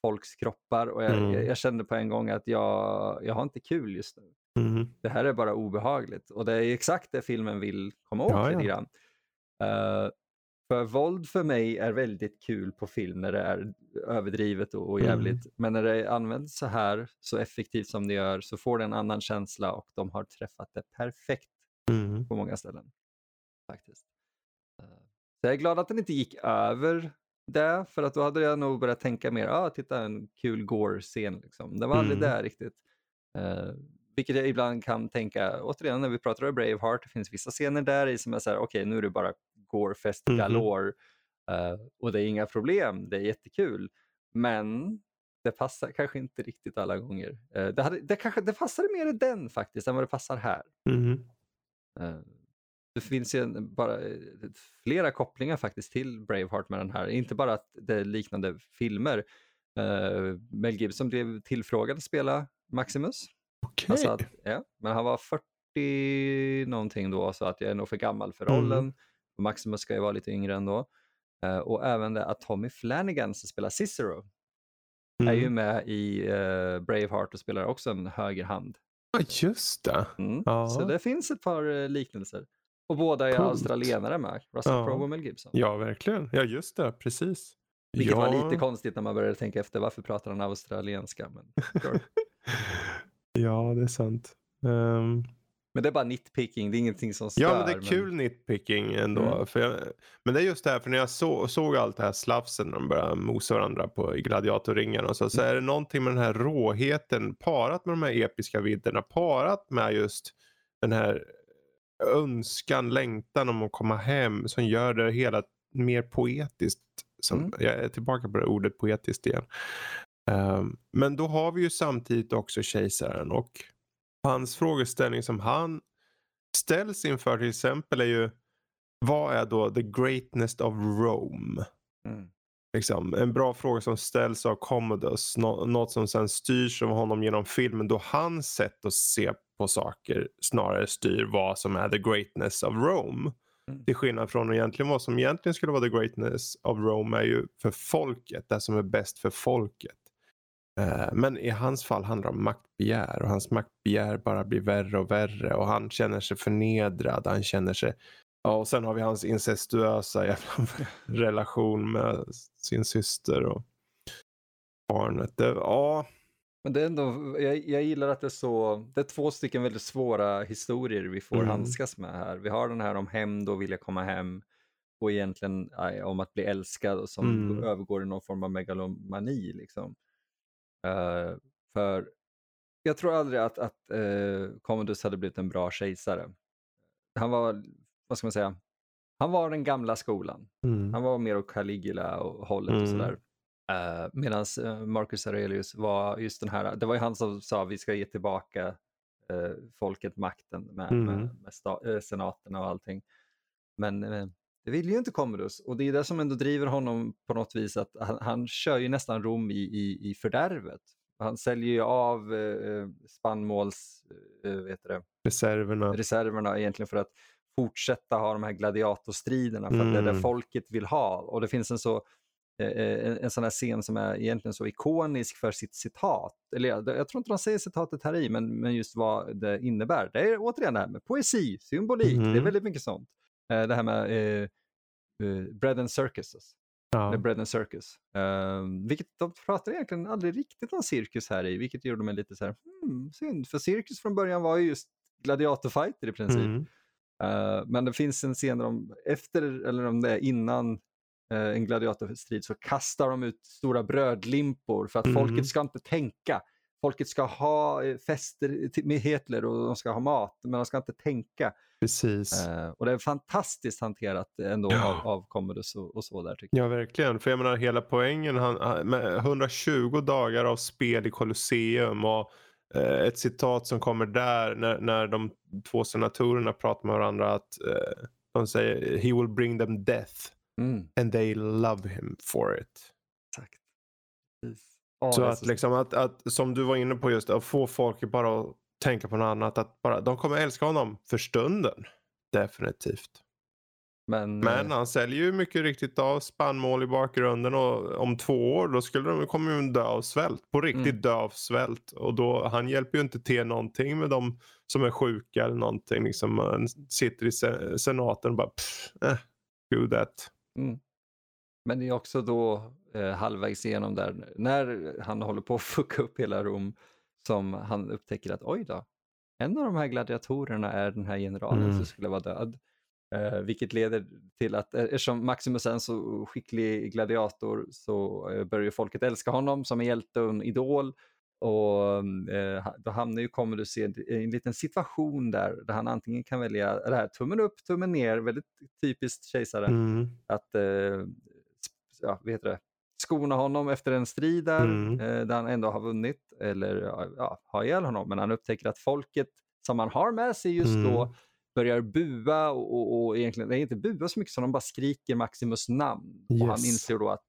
folks kroppar och jag, mm. jag, jag, kände på en gång att jag, jag har inte kul just nu. Mm. Det här är bara obehagligt och det är exakt det filmen vill komma åt ja, lite ja. grann. Uh, för våld för mig är väldigt kul på film när det är överdrivet och, och jävligt. Mm. Men när det används så här, så effektivt som det gör, så får det en annan känsla och de har träffat det perfekt mm. på många ställen. faktiskt. Uh, så jag är glad att den inte gick över det, för att då hade jag nog börjat tänka mer, ah, titta en kul gore-scen. Liksom. Det var aldrig mm. där riktigt. Vilket jag ibland kan tänka, återigen när vi pratar om Braveheart, det finns vissa scener där i som är så här, okej okay, nu är det bara Gorefest mm-hmm. galore mm. uh, och det är inga problem, det är jättekul. Men det passar kanske inte riktigt alla gånger. Uh, det, hade, det, kanske, det passade mer i den faktiskt än vad det passar här. Mm. Uh, det finns ju en, bara flera kopplingar faktiskt till Braveheart med den här. Inte bara att det är liknande filmer. Mel Gibson blev tillfrågad att spela Maximus Okay. Alltså ja, men han var 40 någonting då, så att jag är nog för gammal för rollen. Mm. Maximus ska ju vara lite yngre ändå. Uh, och även det att Tommy Flanagan som spelar Cicero mm. är ju mm. med i uh, Braveheart och spelar också en högerhand. Ja, just det. Mm. Ja. Så det finns ett par uh, liknelser. Och båda är Coolt. australienare med, Russell ja. Crowe och Mel Gibson. Ja, verkligen. Ja, just det. Precis. Vilket ja. var lite konstigt när man började tänka efter varför pratar han australienska. Men, Ja, det är sant. Um... Men det är bara nitpicking, det är ingenting som stör. Ja, men det är kul men... nitpicking ändå. Mm. För jag... Men det är just det här, för när jag så, såg allt det här slafsen när de började mosa varandra på, i gladiatorringen och så, så mm. är det någonting med den här råheten parat med de här episka vidderna, parat med just den här önskan, längtan om att komma hem som gör det hela mer poetiskt. Som, mm. Jag är tillbaka på det ordet poetiskt igen. Um, men då har vi ju samtidigt också kejsaren och hans frågeställning som han ställs inför till exempel är ju vad är då the greatness of Rome? Mm. Liksom, en bra fråga som ställs av Commodus, nå något som sen styrs av honom genom filmen då hans sätt att se på saker snarare styr vad som är the greatness of Rome. Mm. Till skillnad från egentligen vad som egentligen skulle vara the greatness of Rome är ju för folket, det som är bäst för folket. Eh, men i hans fall handlar det om maktbegär och hans maktbegär bara blir värre och värre och han känner sig förnedrad. Han känner sig... Ja, och sen har vi hans incestuösa jävla relation med sin syster och barnet. Det, ja. Men det är ändå, jag, jag gillar att det är så, det är två stycken väldigt svåra historier vi får mm. handskas med här. Vi har den här om hämnd och vilja komma hem och egentligen aj, om att bli älskad och som mm. övergår i någon form av megalomani. Liksom. Uh, för jag tror aldrig att, att uh, Commodus hade blivit en bra kejsare. han var, vad ska man säga, han var den gamla skolan. Mm. Han var mer åt Caligula och hållet och Mm. sådär. Uh, Medan Marcus Aurelius var just den här, det var ju han som sa vi ska ge tillbaka eh, folket makten med, Mm. med, med sta, eh, senaterna och allting. Men eh, det vill ju inte Commodus och det är det som ändå driver honom på något vis att han, han kör ju nästan Rom i, i, i fördärvet. Han säljer ju av eh, spannmåls, eh, vet det, Reserverna. reserverna egentligen för att fortsätta ha de här gladiatorstriderna för att det är det Mm. folket vill ha. Och det finns en så eh, en, en sån här scen som är egentligen så ikonisk för sitt citat. Eller jag, jag tror inte de säger citatet här i, men, men just vad det innebär. Det är återigen det här med poesi, symbolik, det är Mhm. väldigt mycket sånt. Eh, det här med eh, eh, bread and circuses. Ja. Bread and circus. Um, vilket de pratar egentligen aldrig riktigt om cirkus här i, vilket gjorde mig lite så här, hmm, synd. För cirkus från början var ju just gladiatorfighter i princip. Mm. Eh, men det finns en scen där de, efter, eller om det är innan eh, en gladiatorstrid, så kastar de ut stora brödlimpor för att Mhm. folket ska inte tänka. Folket ska ha eh, fester med Hitler och de ska ha mat, men de ska inte tänka. Precis. Eh, och det är fantastiskt hanterat ändå Ja. av, av Commodus och, och så där tycker Ja, verkligen. För jag menar hela poängen, han, han- med 120 dagar av spel i Colosseum och eh, ett citat som kommer där när, när de två senatorerna pratar med varandra att eh, de säger he will bring them death jag. Mm, and they love him for it. exakt. Precis. Ja, så att, liksom, att, att som du var inne på just att få folk bara att tänka på något annat. Att bara, de kommer älska honom för stunden. Definitivt. Men, Men eh, han säljer ju mycket riktigt av spannmål i bakgrunden och om två år då skulle de kommer de dö av svält. På riktigt Mm. dö av svält. Och då, han hjälper ju inte till någonting med de som är sjuka eller någonting. Liksom, han sitter i se- senaten och bara pff, eh, do that. Mm. Men det är också då eh, halvvägs igenom där, när han håller på att fucka upp hela Rom, som han upptäcker att oj då, en av de här gladiatorerna är den här generalen Mm. som skulle vara död. Eh, vilket leder till att eh, eftersom Maximus är en så skicklig gladiator så eh, börjar folket älska honom som en hjälte och en idol. Och eh, då hamnar ju Commodus i en, liten situation där, där han antingen kan välja det här tummen upp, tummen ner, väldigt typiskt kejsare Mm. att eh, ja, vad heter det? Skona honom efter en strid där, Mm. eh, där han ändå har vunnit eller ja, ja, ha ihjäl honom. Men han upptäcker att folket som han har med sig just Mm. då börjar bua och, och, och egentligen, nej inte bua så mycket som de bara skriker Maximus namn. Och han Yes. inser då att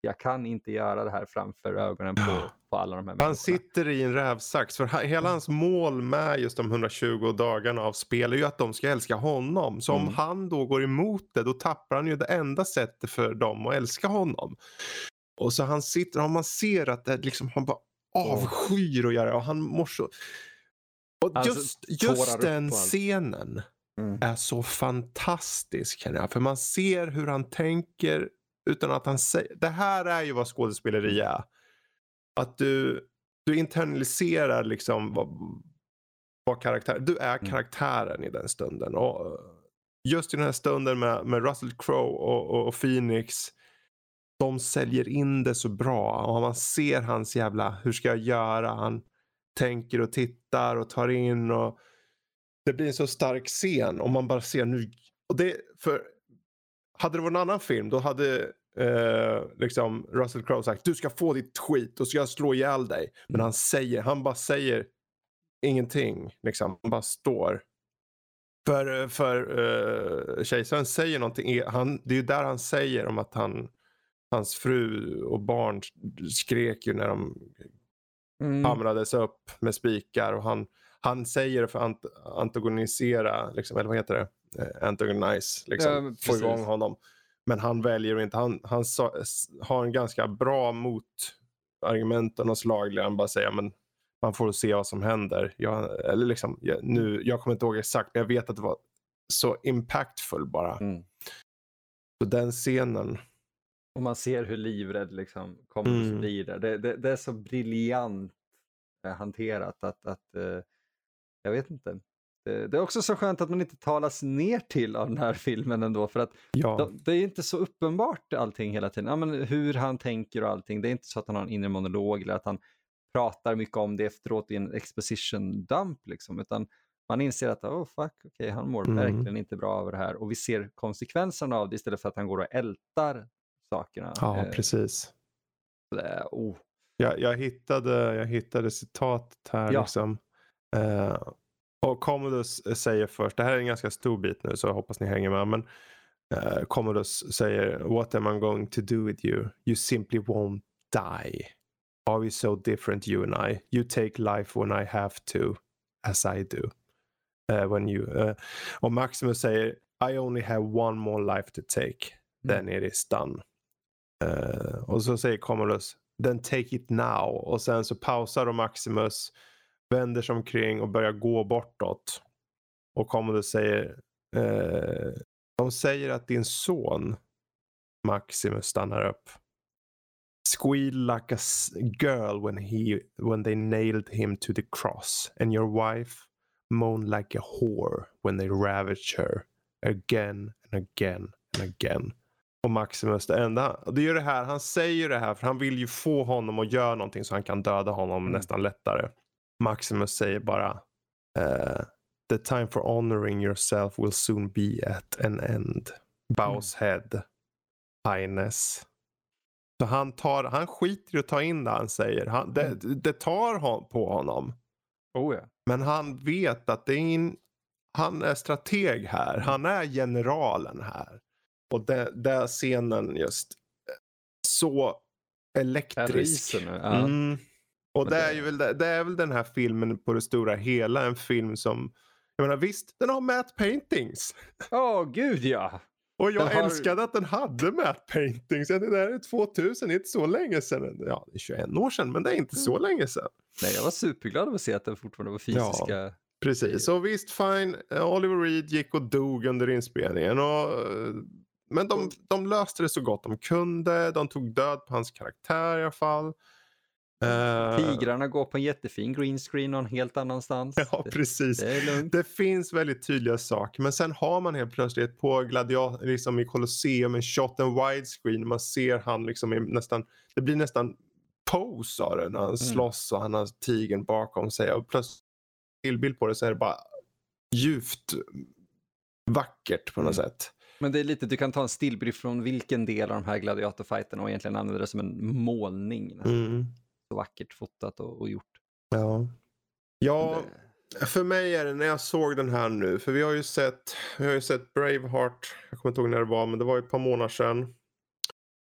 jag kan inte göra det här framför ögonen på, på alla de här Han människorna. sitter i en rävsax. För hela hans mål med just de 120 dagarna av spel är ju att de ska älska honom. Så om Mm. han då går emot det då tappar han ju det enda sättet för dem att älska honom. Och så han sitter och man ser att det liksom, han bara avskyr att göra det och han mår så... Och Alltså, just, den scenen Mm. är så fantastisk jag. För man ser hur han tänker utan att han säger. Det här är ju vad skådespeleri är. Att du, du internaliserar liksom vad, vad karaktär, du är Mm. karaktären i den stunden. Och just i den här stunden med, med Russell Crowe och, och, och Phoenix. De säljer in det så bra och man ser hans jävla, hur ska jag göra? Han tänker och tittar och tar in och det blir en så stark scen och man bara ser nu. Och det, för hade det varit en annan film då hade eh, liksom Russell Crowe sagt du ska få ditt skit och så ska jag slå ihjäl dig. Men Mm. han säger, han bara säger ingenting. Liksom. Han bara står. För, för uh, kejsaren säger någonting. Han, det är ju där han säger om att han, hans fru och barn skrek ju när de Mm. hamrades upp med spikar och han, han säger för att ant antagonisera, liksom, eller vad heter det? Eh, antagonize, liksom, Ja, få igång honom. Men han väljer inte, han, han sa, har en ganska bra motargument av något slag. där Han bara säger men man får se vad som händer. Jag, eller liksom, jag, nu, jag kommer inte ihåg exakt men jag vet att det var så impactful bara. Mm. Så den scenen. Och man ser hur livrädd liksom Commodus Mm. blir där. Det, det, det är så briljant eh, hanterat att, att eh, jag vet inte. Det, det är också så skönt att man inte talas ner till av den här filmen ändå för att Ja. de, det är inte så uppenbart allting hela tiden. Ja, men hur han tänker och allting. Det är inte så att han har en inre monolog eller att han pratar mycket om det efteråt i en exposition dump liksom, utan Man inser att oh, fuck, okay, han mår Mm. verkligen inte bra av det här och vi ser konsekvenserna av det istället för att han går och ältar sakerna. Ja, Eh, precis. så det är, oh. Jag, jag, hittade, jag hittade citatet här. Ja. Liksom. Eh, och Commodus säger först, det här är en ganska stor bit nu så jag hoppas ni hänger med. Men uh, Commodus säger What am I going to do with you? You simply won't die. Are we so different you and I? You take life when I have to, as I do. Eh, when you, eh, och Maximus säger I only have one more life to take. Then it is done. Eh, och så säger Commodus Then take it now. Och sen så pausar då Maximus, vänder sig omkring och börjar gå bortåt. Och Commodus säger eh, De säger att din son Maximus stannar upp. Squeal like a girl when, he, when they nailed him to the cross. And your wife moaned like a whore when they ravaged her. Again and again and again. Och Maximus, det enda, det är ju det här, han säger det här för han vill ju få honom att göra någonting så han kan döda honom Mm. nästan lättare. Maximus säger bara eh, The time for honoring yourself will soon be at an end. Bows head. Highness. Så han, tar, han skiter i att ta in det han säger. Han, det, det tar hon, på honom. Oh, ja. Men han vet att det är in, han är strateg här. Han är generalen här. Och där scenen just så elektrisk. Ja. Mm. Och det det- är ju väl, det, är väl den här filmen på det stora hela. En film som, jag menar visst, den har matte paintings. Åh, gud ja! Och jag har- älskade att den hade matte paintings. Det där är 2000, det är inte så länge sedan. Ja, det är 21 år sedan, men det är inte så Mm. länge sedan. Nej, jag var superglad över att se att den fortfarande var fysiska. Precis, och visst fine, eh, Oliver Reed gick och dog under inspelningen. Och, eh, men de, de löste det så gott de kunde. De tog död på hans karaktär i alla fall. Eh, Tigrarna går på en jättefin green screen någon helt annanstans. Ja, precis. det. Det finns väldigt tydliga saker, men sen har man helt plötsligt på gladiator, liksom i Colosseum en shot and widescreen. Man ser han liksom i nästan, det blir nästan pose av det när han slåss och han har tigern bakom sig. Och plötsligt tillbild på det så är det bara djupt vackert på något Mm. sätt. Men det är lite, du kan ta en stillbild från vilken del av de här gladiatorfighterna och egentligen använda det som en målning. Mm. Så vackert fotat och, och gjort. Ja. Ja, Det- för mig är det när jag såg den här nu, för vi har ju sett, vi har ju sett Braveheart, jag kommer inte ihåg när det var, men det var ett par månader sedan.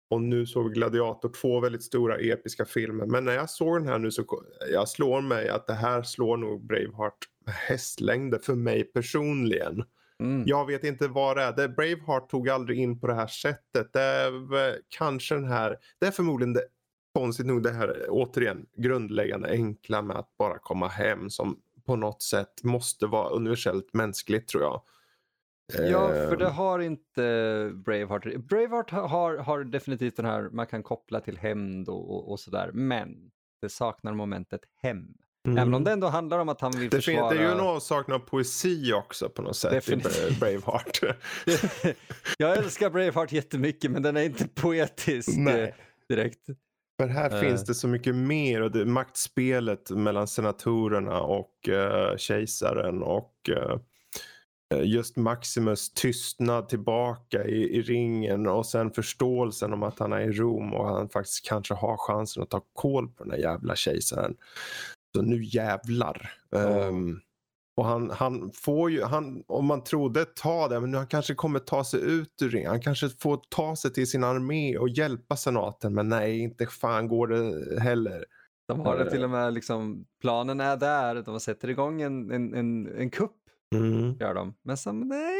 Och nu såg vi Gladiator, två väldigt stora episka filmer. Men när jag såg den här nu så jag slår mig att det här slår nog Braveheart med hästlängder för mig personligen. Mm. Jag vet inte vad det är. Det, Braveheart tog aldrig in på det här sättet. Det är kanske den här, det är förmodligen det, konstigt nog det här återigen grundläggande enkla med att bara komma hem som på något sätt måste vara universellt mänskligt tror jag. Ja, för det har inte Braveheart. Braveheart har, har definitivt den här, man kan koppla till hämnd och, och, sådär, men det saknar momentet hem. mm. Även om det ändå handlar om att han vill det, finns, försvara... det är ju en avsaknad av poesi också på något sätt i Definitivt. Braveheart. Jag älskar Braveheart jättemycket, men den är inte poetisk Nej. eh, direkt. För här Eh. finns det så mycket mer och det maktspelet mellan senatorerna och uh, kejsaren och eh, just Maximus tystnad tillbaka i, i ringen och sen förståelsen om att han är i Rom och han faktiskt kanske har chansen att ta koll på den här jävla kejsaren. Så nu jävlar. Ehm, och han, han får ju, han, om man trodde tag där, men nu han kanske kommer ta sig ut ur ringen. Han kanske får ta sig till sin armé och hjälpa senaten. Men nej, inte fan går det heller. De har det Eh. till och med, liksom, planen är där, de sätter igång en, en, en, en kupp, Mm. gör de. Men så, nej,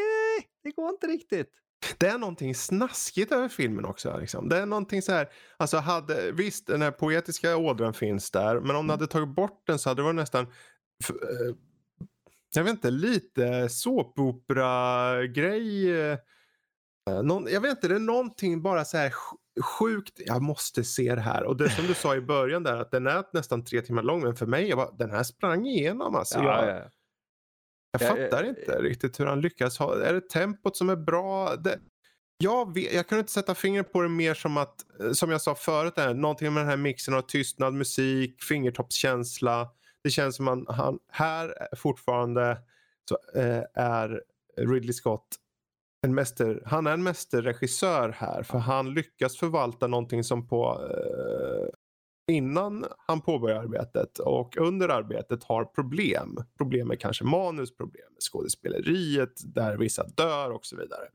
det går inte riktigt. Det är någonting snaskigt över filmen också. Liksom. Det är någonting så här, alltså hade, visst den här poetiska ådran finns där, men om du hade tagit bort den så hade det varit nästan, eh, jag vet inte, lite såpopera-grej. eh, någon, jag vet inte, det är någonting bara så här sj- sjukt, jag måste se det här. Och det som du sa i början där, att den är nästan tre timmar lång, men för mig, jag bara, den här sprang igenom alltså. jag, ja. jag Ja, fattar eh, inte riktigt hur han lyckas. Ha, är det tempot som är bra? Det, jag, vet, jag kan inte sätta fingret på det mer som att, eh, som jag sa förut, där, någonting med den här mixen av tystnad, musik, fingertoppskänsla. Det känns som att han här är fortfarande så uh, är Ridley Scott en mäster, han är en mästerregissör här för han lyckas förvalta någonting som på uh, innan han påbörjar arbetet och under arbetet har problem. Problem med kanske manusproblem med skådespeleriet där vissa dör och så vidare.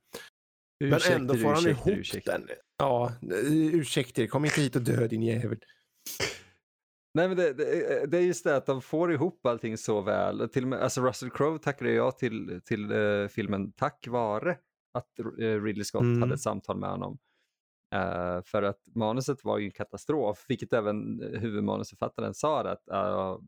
Ursäkter, Men ändå får han ursäkter, ihop ursäkter. den. Ja, ursäkter, kom inte hit och dö din jävel. Nej, men det, det, det, är just det att de får ihop allting så väl. Till med, alltså Russell Crowe tackade jag till, till uh, filmen tack vare att uh, Ridley Scott mm. hade ett samtal med honom. Uh, för att manuset var ju en katastrof, vilket även huvudmanusförfattaren sa att uh,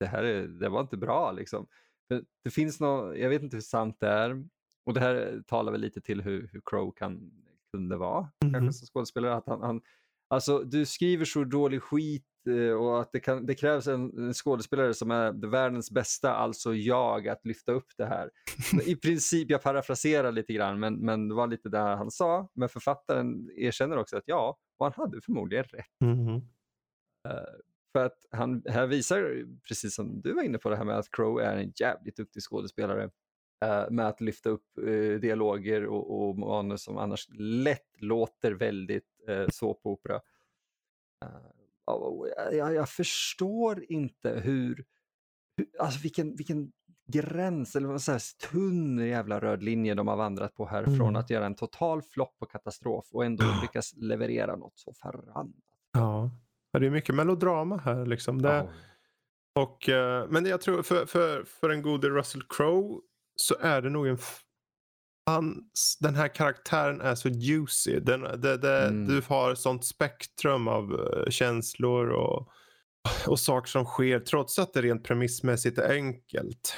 det här är, det var inte bra. Liksom. För det finns något, jag vet inte hur sant det är, och det här talar väl lite till hur, hur Crow kan, kunde vara mm. kanske som skådespelare. Att han, han, alltså, du skriver så dålig skit Eh, och att det, kan, det krävs en, en, skådespelare som är världens bästa, alltså jag, att lyfta upp det här. I princip, jag parafraserar lite grann, men, men det var lite det han sa. Men författaren erkänner också att ja, och han hade förmodligen rätt. Mm. Uh, för att han här visar, precis som du var inne på, det här med att Crow är en jävligt duktig skådespelare uh, med att lyfta upp uh, dialoger och, och manus som annars lätt låter väldigt uh, såpopera jag, jag förstår inte hur, hur alltså vilken, vilken gräns, eller vad säger, tunn jävla röd linje de har vandrat på här mm. från att göra en total flopp och katastrof och ändå lyckas leverera något så förbannat. Ja, det är mycket melodrama här liksom. Det, ja. och, uh, men jag tror för, för, för en gode Russell Crowe så är det nog en hans, den här karaktären är så juicy. Den, det, det, mm. Du har sånt spektrum av uh, känslor och, och saker som sker trots att det rent premissmässigt är enkelt.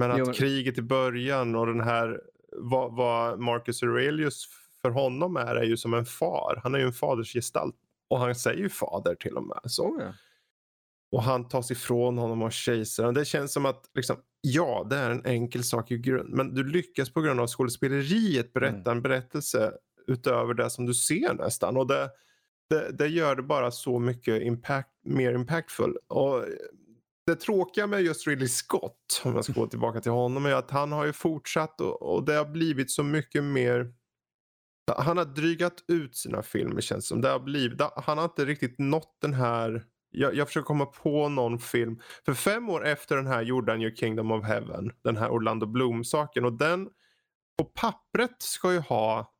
Men att jo. kriget i början och den här vad, vad Marcus Aurelius för honom är, är ju som en far. Han är ju en fadersgestalt och han säger ju fader till och med. Så. Oh ja. Och han tas ifrån honom av kejsaren. Det känns som att liksom, ja, det är en enkel sak i grund. Men du lyckas på grund av skådespeleriet berätta mm. en berättelse utöver det som du ser nästan. Och det, det, det gör det bara så mycket impact, mer impactful. Och det tråkiga med just Ridley Scott, om jag ska gå tillbaka till honom, är att han har ju fortsatt och, och det har blivit så mycket mer han har drygat ut sina filmer känns som. Det har blivit, han har inte riktigt nått den här jag, jag försöker komma på någon film. För fem år efter den här gjorde han ju Kingdom of Heaven. Den här Orlando Bloom-saken. Och den på pappret ska ju ha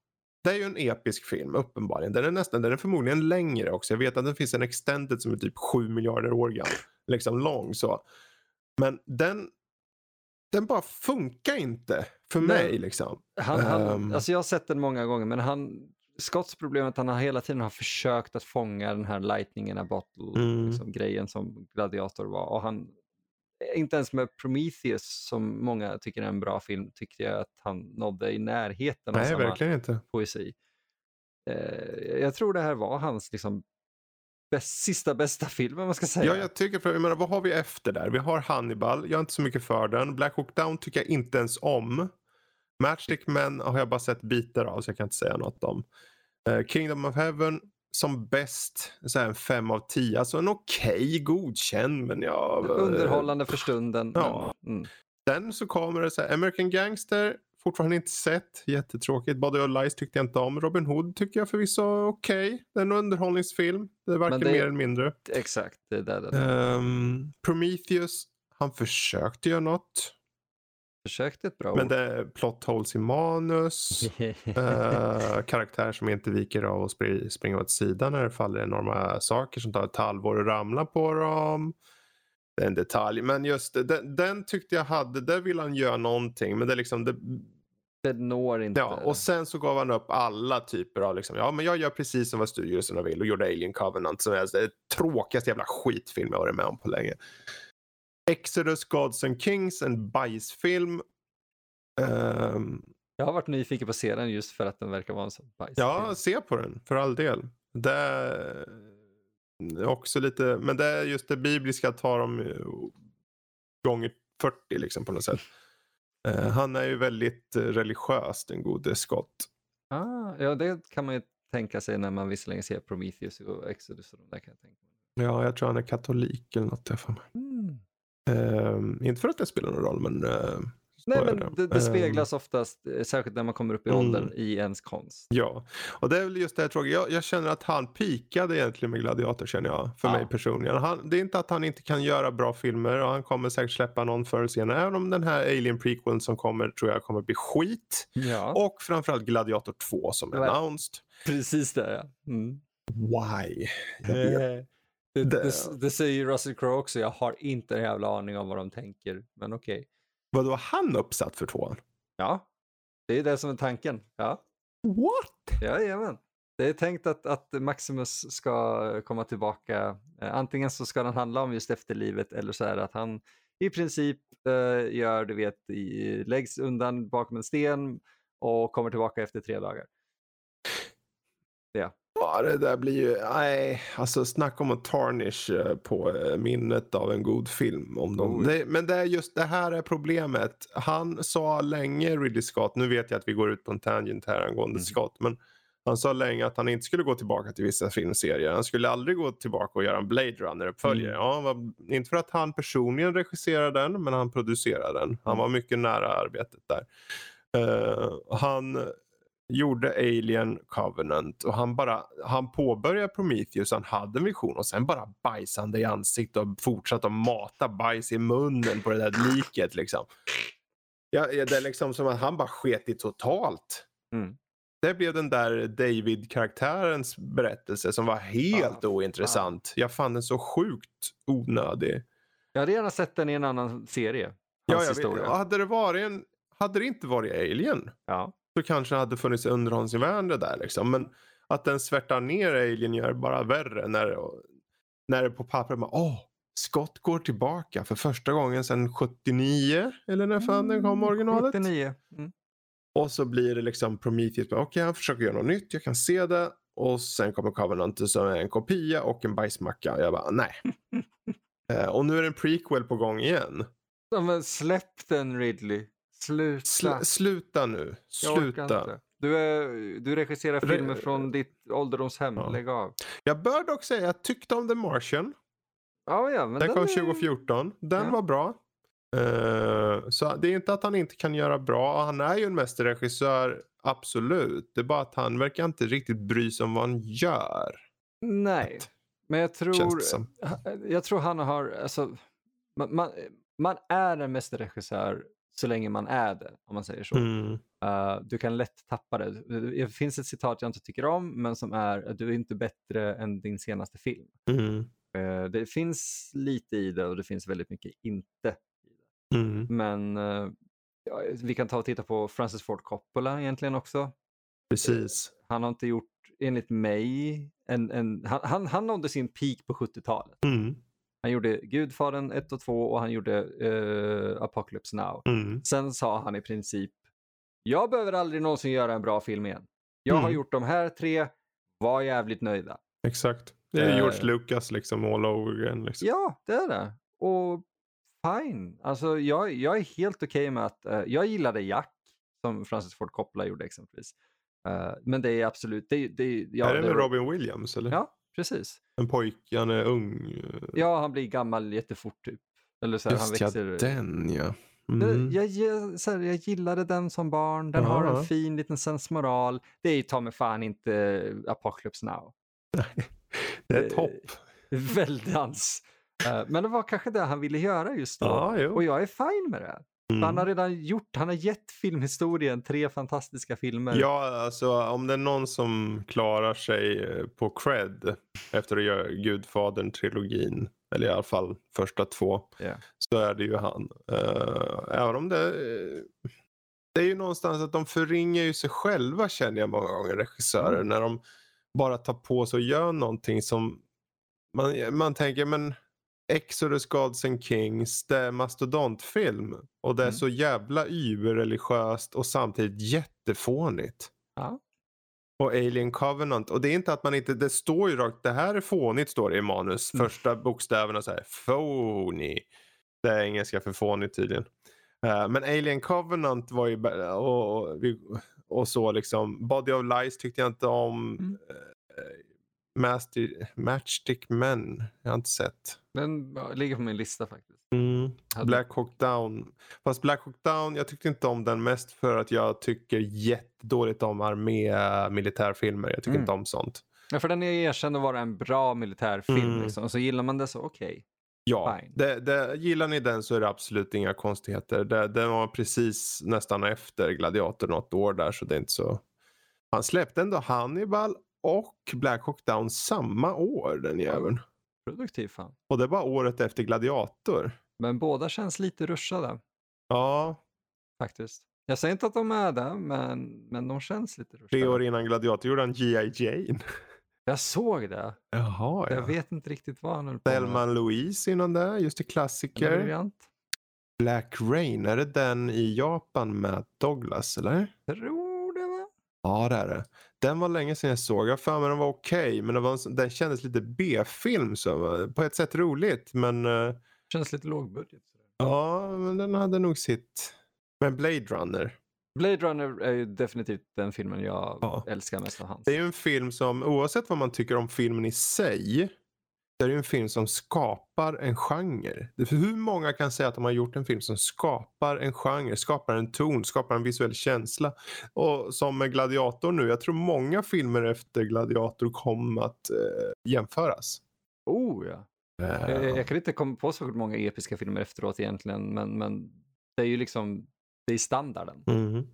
det är ju en episk film uppenbarligen. Den är nästan, den är förmodligen längre också. Jag vet att det finns en extended som är typ 7 miljarder år gammal. Liksom lång så. Men den, den bara funkar inte för Nej. mig liksom. Han, han, um, alltså jag har sett den många gånger men han Scotts problem är att han har hela tiden har försökt att fånga den här lightning in a bottle mm. liksom, grejen som Gladiator var. Och han, inte ens med Prometheus som många tycker är en bra film tyckte jag att han nådde i närheten Nej, av samma inte. poesi. Eh, jag tror det här var hans liksom, bäst, sista bästa film, man ska säga. Ja, jag tycker, för, jag menar, vad har vi efter där? Vi har Hannibal, jag är inte så mycket för den. Black Hawk Down tycker jag inte ens om. Matchstick Men har jag bara sett bitar av så jag kan inte säga något om. Uh, Kingdom of Heaven som bäst så en fem av tio. Alltså en okej okay, godkänd men ja. Underhållande för stunden. Ja. Mm. Sen så kommer det så här American Gangster. Fortfarande inte sett. Jättetråkigt. Body of Lies tyckte jag inte om. Robin Hood tycker jag förvisso okej. Okay. Det är en underhållningsfilm. Det är varken det, mer eller mindre. Exakt. Det är det, det. Um, Prometheus. Han försökte göra något. Försökte ett bra Men det är plot holes i manus. uh, karaktär som inte viker av och spring, springer åt sidan när det faller enorma saker som tar ett halvår att ramla på dem. Det är en detalj. Men just det, den, den tyckte jag hade, där vill han göra någonting. Men det är liksom, det, det når inte. Ja, och sen så gav han upp alla typer av liksom, ja men jag gör precis som vad studioserna vill och gjorde Alien Covenant som är det tråkigaste jävla skitfilm jag varit med om på länge. Exodus Gods and Kings, en bajsfilm. Um, jag har varit nyfiken på att se den just för att den verkar vara en sån bajsfilm. Ja, se på den för all del. Det är också lite, men det är just det bibliska tar de gånger 40 liksom på något sätt. Uh, han är ju väldigt religiös den gode Scott. Ah, ja, det kan man ju tänka sig när man visserligen ser Prometheus och Exodus. Och där kan jag tänka. Ja, jag tror han är katolik eller något. Jag för mig. Mm. Uh, inte för att det spelar någon roll, men uh, Nej, men det, det Ehm, speglas oftast, eh, särskilt när man kommer upp i Mm. åldern, i ens konst. Ja, och det är väl just det här tråkiga. Jag, jag känner att han pikade egentligen med Gladiator känner jag. För Ja. mig personligen. Han, det är inte att han inte kan göra bra filmer och han kommer säkert släppa någon förr eller senare. Även om den här Alien prequeln som kommer tror jag kommer bli skit. Ja, Och framförallt Gladiator 2 som är announced. precis det. Ja. Mm. Why? Jag vet. Det, Det- det, säger Russell Crowe också, jag har inte en jävla aning om vad de tänker, men okej. Vadå, var han uppsatt för tvåan? Ja, det är det som är tanken. Ja, What? jajamän. Det är tänkt att, att Maximus ska komma tillbaka. Eh, Antingen så ska den handla om just efterlivet eller så är det att han i princip eh, gör, du vet, i, läggs undan bakom en sten och kommer tillbaka efter tre dagar. Ja, det där blir ju, nej, alltså snacka om att tarnish eh, på eh, minnet av en god film. Om de, ja. det, men det är just det här är problemet. Han sa länge, Ridley Scott, nu vet jag att vi går ut på en tangent här angående Mm. Scott, men han sa länge att han inte skulle gå tillbaka till vissa filmserier. Han skulle aldrig gå tillbaka och göra en Blade Runner-uppföljare. Mm. Ja, inte för att han personligen regisserade den, men han producerade den. Han Mm. var mycket nära arbetet där. Eh, han gjorde Alien Covenant och han bara, han påbörjade Prometheus, han hade en vision och sen bara bajsade han i ansiktet och fortsatte att mata bajs i munnen på det där liket liksom. Ja, ja, det är liksom som att han bara sket i totalt. Mm. Det blev den där David-karaktärens berättelse som var helt Ah, ointressant. Jag fann den så sjukt onödig. Jag hade gärna sett den i en annan serie. Ja, Hans jag vet, historia. hade, det varit en, hade det inte varit Alien Ja. Så kanske det hade funnits underhållningsvärde där liksom. Men att den svärtar ner Alien gör bara värre när, när det på pappret bara åh, Scott går tillbaka för första gången sedan 79 eller när fan den kom originalet. 79. Mm. Och så blir det liksom Prometheus, okej han försöker göra något nytt, jag kan se det. Och sen kommer Covenant som är en kopia och en bajsmacka. Jag bara nej. Eh, och nu är det en prequel på gång igen. Ja, men släpp den Ridley. Sluta. Sl- sluta nu. Sluta. Du, är, du regisserar Re- filmer från ditt ålderdomshem. Ja. Lägg av. Jag bör dock säga att jag tyckte om The Martian. Ja, ja, men Den kom är- 2014. Den Ja. var bra. Eh, så det är inte att han inte kan göra bra. Han är ju en mästerregissör, absolut. Det är bara att han verkar inte riktigt bry sig om vad han gör. Nej, men jag tror, jag tror han har, alltså, man, man, man är en mästerregissör så länge man är det, om man säger så. Mm. Eh, du kan lätt tappa det. Det finns ett citat jag inte tycker om, men som är att du är inte bättre än din senaste film. Mm. Eh, det finns lite i det och det finns väldigt mycket inte. Mm. Men eh, ja, vi kan ta och titta på Francis Ford Coppola egentligen också. Precis. Han har inte gjort, enligt mig, en, en, han, han, han nådde sin peak på 70-talet. Mm. Han gjorde Gudfadern 1 och 2 och han gjorde eh, Apocalypse Now. Mm. Sen sa han i princip, jag behöver aldrig någonsin göra en bra film igen. Jag har Mm. gjort de här tre, var jävligt nöjda. Exakt. Det är Eh. George Lucas liksom all over again. Liksom. Ja, det är det. Och fine. Alltså, jag, jag är helt okej med att, eh, jag gillade Jack, som Francis Ford Coppola gjorde exempelvis. Eh, men det är absolut, det, det, ja, är det det med Robin Williams eller? Ja, precis. En pojke, han är ung. Ja, han blir gammal jättefort typ. Eller så här, han Just ja, växer. den ja. Det- Mm. Jag, jag, här, jag gillade den som barn, den har Ja. en fin liten sensmoral. Det är ta mig fan inte Apocalypse Now. Det är ett eh, hopp. Väldans. Eh, Men det var kanske det han ville göra just då. Ja, jo. Och jag är fine med det. Mm. Han har redan gjort, han har gett filmhistorien tre fantastiska filmer. Ja, alltså om det är någon som klarar sig eh, på cred efter att göra Gudfadern-trilogin, eller i alla fall första två, Ja. så är det ju han. Uh, även om det, det är ju någonstans att de förringar ju sig själva känner jag många gånger, regissörer, Mm. när de bara tar på sig och gör någonting som man, man tänker, men Exodus Gods and Kings, det är mastodontfilm och det är Mm. så jävla überreligiöst och samtidigt jättefånigt. Ja. Och Alien Covenant, och det är inte att man inte, det står ju rakt, det här är fånigt står det i manus. Mm. Första bokstäverna så här, phony. Det är engelska för fånigt tydligen. Eh, men Alien Covenant var ju, och, och, och så liksom, Body of Lies tyckte jag inte om. Mm. Eh, Master, Matchstick Men, jag har inte sett. Den ja, ligger på min lista faktiskt. Mm. Black Hawk Down. Fast Black Hawk Down, jag tyckte inte om den mest för att jag tycker jättedåligt om armé militärfilmer. Jag tycker Mm. inte om sånt. Ja, för den är erkänd att vara en bra militärfilm. Mm. Liksom. Och så gillar man det så okej. Ja, Fine. det, det, gillar ni den så är det absolut inga konstigheter. Det, den var precis nästan efter Gladiator något år där så det är inte så. Han släppte ändå Hannibal och Black Hawk Down samma år den jäveln. Produktiv fan. Och det var året efter Gladiator. Men båda känns lite ruschade Ja, faktiskt. Jag säger inte att de är det, men, men de känns lite ruschade. tre år innan Gladiator gjorde han G.I. Jane. Jag såg det. Jaha, Jag vet inte riktigt vad han höll på Thelma Louise innan det, just det klassiker. Black Rain, är det den i Japan med Douglas eller? Tror det va? Ja det är det. Den var länge sedan jag såg. Jag för mig den var okej men det var en, den kändes lite B-film så på ett sätt roligt men eh, Känns lite lågbudget. ja men den hade nog sitt. Men Blade Runner. Blade Runner är ju definitivt den filmen jag Ja. älskar mest av hans. Det är ju en film som oavsett vad man tycker om filmen i sig. Det är ju en film som skapar en genre. Hur många kan säga att de har gjort en film som skapar en genre, skapar en ton, skapar en visuell känsla. Och som med Gladiator nu, jag tror många filmer efter Gladiator kommer att eh, jämföras. Oh ja. Eh, Jag, jag kan inte komma på så många episka filmer efteråt egentligen, men, men det är ju liksom, det är standarden. mhm.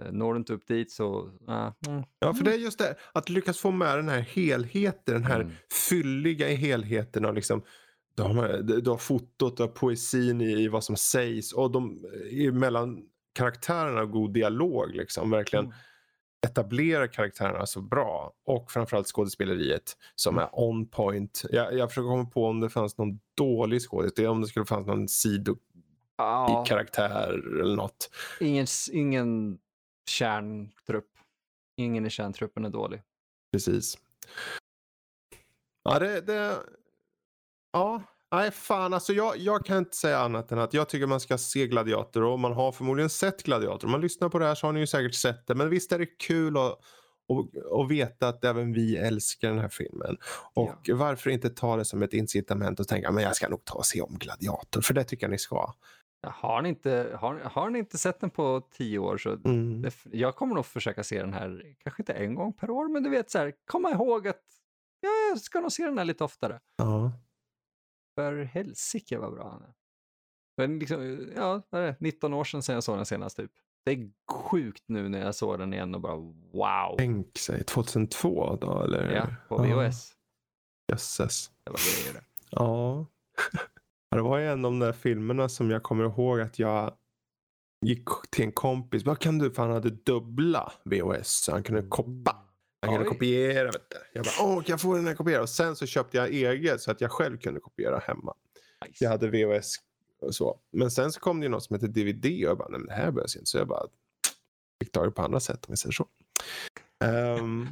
Eh, Når du inte upp dit så, äh, mm. Ja, för det är just det, att lyckas få med den här helheten, den här Mm. fylliga i helheten av liksom du har, du har fotot, du har poesin i, i vad som sägs och de, i, mellan karaktärerna god dialog liksom. Verkligen Mm. etablera karaktärerna så bra och framförallt skådespeleriet som är on point. Jag, jag försöker komma på om det fanns någon dålig skådespelare, om det skulle fanns någon Ja, sidokaraktär eller något. ingen, ingen kärntrupp. Ingen i kärntruppen är dålig. Precis. Ja, det... det ja, nej fan alltså jag, jag kan inte säga annat än att jag tycker man ska se Gladiator och man har förmodligen sett Gladiator. Om man lyssnar på det här så har ni ju säkert sett det. Men visst är det kul att, att, att veta att även vi älskar den här filmen. Och varför inte ta det som ett incitament och tänka men jag ska nog ta och se om Gladiator. För det tycker jag ni ska. Ja, Har ni inte, har, har ni inte sett den på tio år så Mm. det, jag kommer nog försöka se den här, kanske inte en gång per år, men du vet så här, komma ihåg att ja, jag ska nog se den här lite oftare. Ja. För helsike vad bra han är. Men liksom, ja, vad är det? 19 år sedan, sedan jag såg den senast typ. Det är sjukt nu när jag såg den igen och bara wow. Tänk sig 2002 då eller? Ja, på VHS. Jösses. Det var grejer det. Ja. Ja, Det var ju en av de där filmerna som jag kommer ihåg att jag gick till en kompis. Vad kan du? För han hade dubbla VHS så han kunde koppa. Han kunde Oj. kopiera. Vet du. Jag bara, åh kan jag få den här kopierad? Och sen så köpte jag eget så att jag själv kunde kopiera hemma. Nice. Jag hade VHS och så. Men sen så kom det ju något som heter DVD och jag bara, nej men det här behövs inte. Så jag bara fick ta det på andra sätt om vi säger så. Ehm,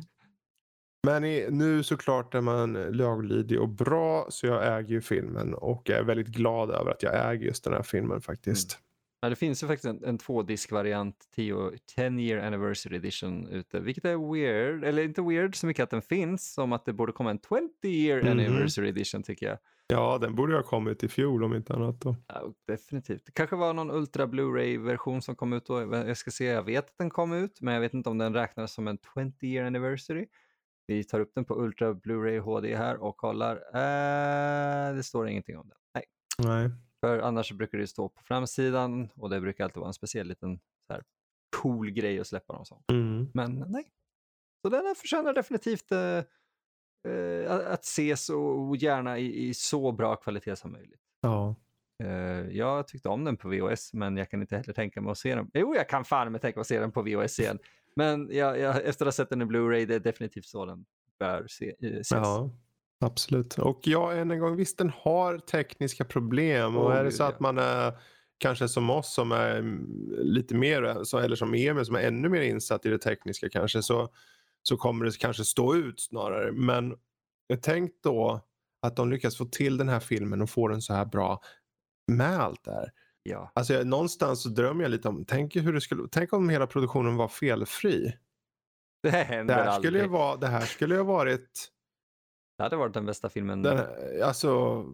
men i, nu såklart är man laglydig och bra så jag äger ju filmen och är väldigt glad över att jag äger just den här filmen faktiskt. Ja, det finns ju faktiskt en, en tvådiskvariant, 10 10 year anniversary edition ute, vilket är weird, eller inte weird så mycket att den finns, som att det borde komma en 20 year anniversary edition tycker jag. Ja, den borde ha kommit i fjol om inte annat då. Ja, definitivt. Det kanske var någon Ultra Blu-ray-version som kom ut då. Jag ska se, jag vet att den kom ut, men jag vet inte om den räknas som en 20 year anniversary. Vi tar upp den på Ultra Blu-ray HD här och kollar. Eh, det står ingenting om den. Nej. Nej. För annars brukar det stå på framsidan och det brukar alltid vara en speciell liten så här, cool grej att släppa dem som. Mm. Men nej. Så den förtjänar definitivt eh, eh, att- ses och och gärna i, i så bra kvalitet som möjligt. Ja. Eh, jag tyckte om den på VHS men jag kan inte heller tänka mig att se den. Jo, jag kan fan med tänka mig att se den på VHS igen. Men jag, jag, efter att ha sett den i Blu-ray, det är definitivt så den bör se, eh, ses. Ja, absolut. Och ja, än en gång, visst den har tekniska problem. Och Oh, är det så ja. att man är kanske som oss som är mm, lite mer, så- eller som Emil som är ännu mer insatt i det tekniska kanske, så, så kommer det kanske stå ut snarare. Men tänk då att de lyckas få till den här filmen och få den så här bra med allt det här. Ja. Alltså jag, någonstans så drömmer jag lite om, tänk, hur det skulle, tänk om hela produktionen var felfri. Det Det händer här aldrig. skulle ju, vara, det här skulle ju ha varit Det hade varit den bästa filmen. Den, alltså,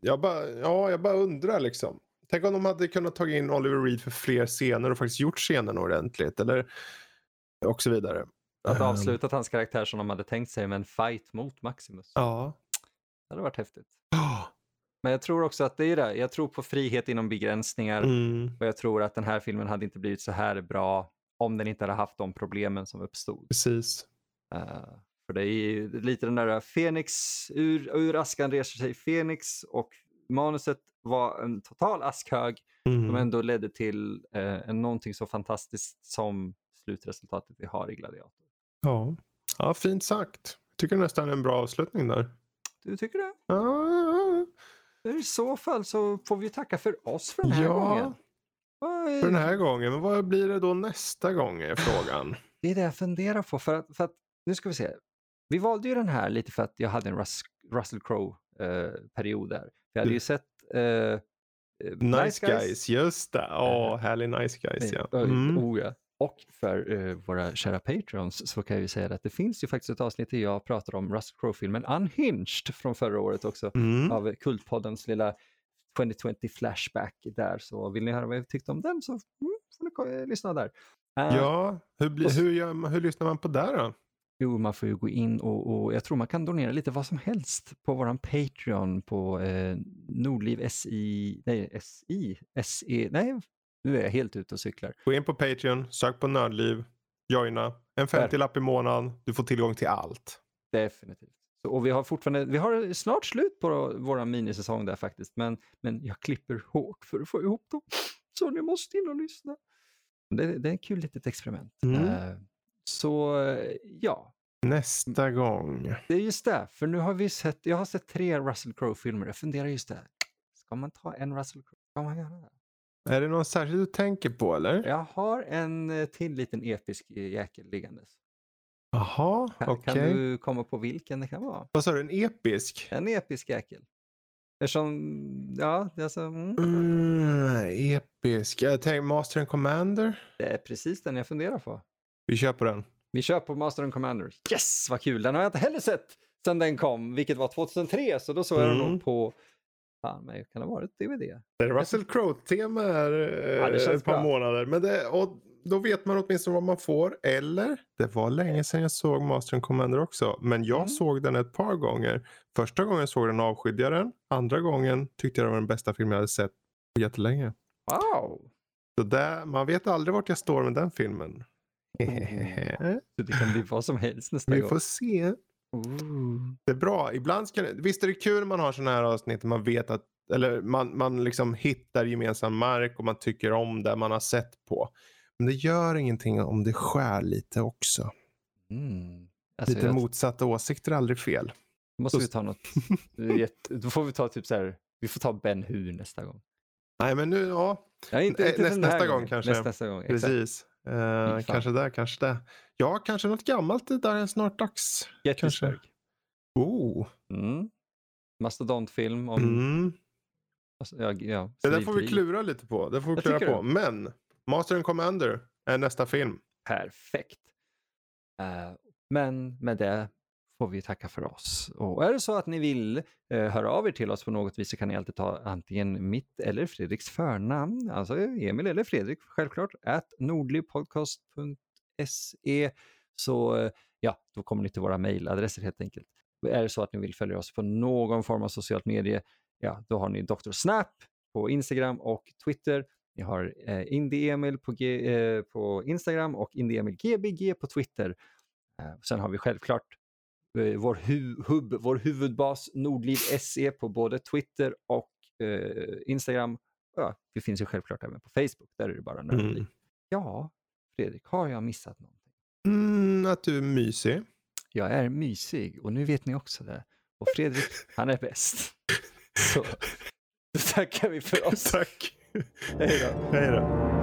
jag, bara, ja, jag bara undrar liksom. Tänk om de hade kunnat ta in Oliver Reed för fler scener och faktiskt gjort scenen ordentligt. Eller, och så vidare. Att Ehm, avslutat hans karaktär som de hade tänkt sig med en fight mot Maximus. Ja. Det hade varit häftigt. Oh. Men jag tror också att det är det. Jag tror på frihet inom begränsningar. Mm, Och jag tror att den här filmen hade inte blivit så här bra om den inte hade haft de problemen som uppstod. precis. Eh, för det är ju lite den där Fenix, ur, ur askan reser sig Fenix och manuset var en total askhög Mm. som ändå ledde till eh, någonting så fantastiskt som slutresultatet vi har i Gladiator. Ja. ja, fint sagt. Tycker nästan en bra avslutning där. Du tycker det? Ja, I så fall så får vi tacka för oss för den här Ja. gången. Är- för den här gången. Men vad blir det då nästa gång är frågan. Det är det jag funderar på. För att, för att, nu ska vi se. Vi valde ju den här lite för att jag hade en Rus Russell Crowe-period där. Jag hade Du- ju sett eh, eh, Nice, guys. just det. Åh, härlig nice guys ja. Eh, Mm. oh, ja. Och för eh, våra kära patrons så kan jag ju säga att det finns ju faktiskt ett avsnitt där jag pratar om Russell Crowe-filmen Unhinged från förra året också. Mm. Av Kultpoddens lilla 2020 Flashback där. Så vill ni höra vad jag tyckte om den så mm, får ni lyssna där. Eh, Ja, hur, så- hur, gör hur lyssnar man på det då? Jo, man får ju gå in och, och jag tror man kan donera lite vad som helst på våran Patreon på eh, Nordliv SI, nej SI, SE, nej nu är jag helt ute och cyklar. Gå in på Patreon, sök på Nördliv, joina. En 50-lapp i månaden, du får tillgång till allt. Definitivt. Så, och vi har fortfarande, vi har snart slut på vår minisäsong där faktiskt, men, men jag klipper hårt för att få ihop dem. Så ni måste in och lyssna. Det, det är ett kul litet experiment. Mm. Eh, så eh, ja, Nästa gång. Det är just det, för nu har vi sett, jag har sett tre Russell Crowe-filmer. Jag funderar just det, ska man ta en Russell Crowe? Ska man göra det? Är det någon särskild du tänker på eller? Jag har en eh, till liten episk eh, jäkel liggandes. Jaha, okej. kan du komma på vilken det kan vara? Vad sa du, en episk? En episk jäkel. Eftersom, ja, alltså, mm, Mm, episk. Jag tänkte Master and Commander. det är precis den jag funderar på. Vi kör på den. Vi kör på Master and Commander. Yes, vad kul! Den har jag inte heller sett sedan den kom, vilket var 2003, så då såg jag den Mm. nog på, fan, men kan det ha varit DVD? Det är Russell Crowe-tema här Ja, det eh, känns ett par bra. månader. Men det, och då vet man åtminstone vad man får. Eller, det var länge sedan jag såg Master and Commander också. Men jag Mm. såg den ett par gånger. Första gången jag såg den avskydde jag den. Andra gången tyckte jag det var den bästa film jag hade sett på jättelänge. Wow! Så där, man vet aldrig vart jag står med den filmen. Så det kan bli vad som helst nästa Vi gång. får se. Det är bra. Ibland ska det, visst är det kul när man har sådana här avsnitt man vet att eller man, man liksom hittar gemensam mark och man tycker om det man har sett på. Men det gör ingenting om det skär lite också. Mm. Alltså, lite jag, motsatta åsikter är aldrig fel. måste så- vi ta något, då får vi ta typ så här, vi får ta Ben Hur nästa gång. Nej men nu, ja. Ja, inte, inte här nästa gång kanske. Nästa, nästa gång. Precis. Eh, kanske det, kanske det. Ja, kanske något gammalt. Det där är snart dags. Gettysburg. Oh. Mm. Mastodontfilm om... Mm. Alltså, ja, ja, Det där får vi klura lite på. Det får vi Jag klura på. Men Master and Commander är nästa film. Perfekt. Eh, men med det får vi tacka för oss. Och är det så att ni vill eh, höra av er till oss på något vis så kan ni alltid ta antingen mitt eller Fredriks förnamn, alltså Emil eller Fredrik självklart, at nordlypodcast.se. Så eh, ja, då kommer ni till våra mejladresser helt enkelt. Är det så att ni vill följa oss på någon form av socialt medie, ja, då har ni Dr. Snap på Instagram och Twitter. Ni har eh, Indie-Emil på, eh, på Instagram och Indie-Emil GBG på Twitter. Eh, sen har vi självklart vår, hu- hub, vår huvudbas Nordliv SE på både Twitter och eh, Instagram. Ja, vi finns ju självklart även på Facebook, där är det bara Nordliv. Mm. Ja, Fredrik, har jag missat någonting? Mm, att du är mysig. Jag är mysig och nu vet ni också det. Och Fredrik, han är bäst. Så då tackar vi för oss. Tack. Hej då. Hej då.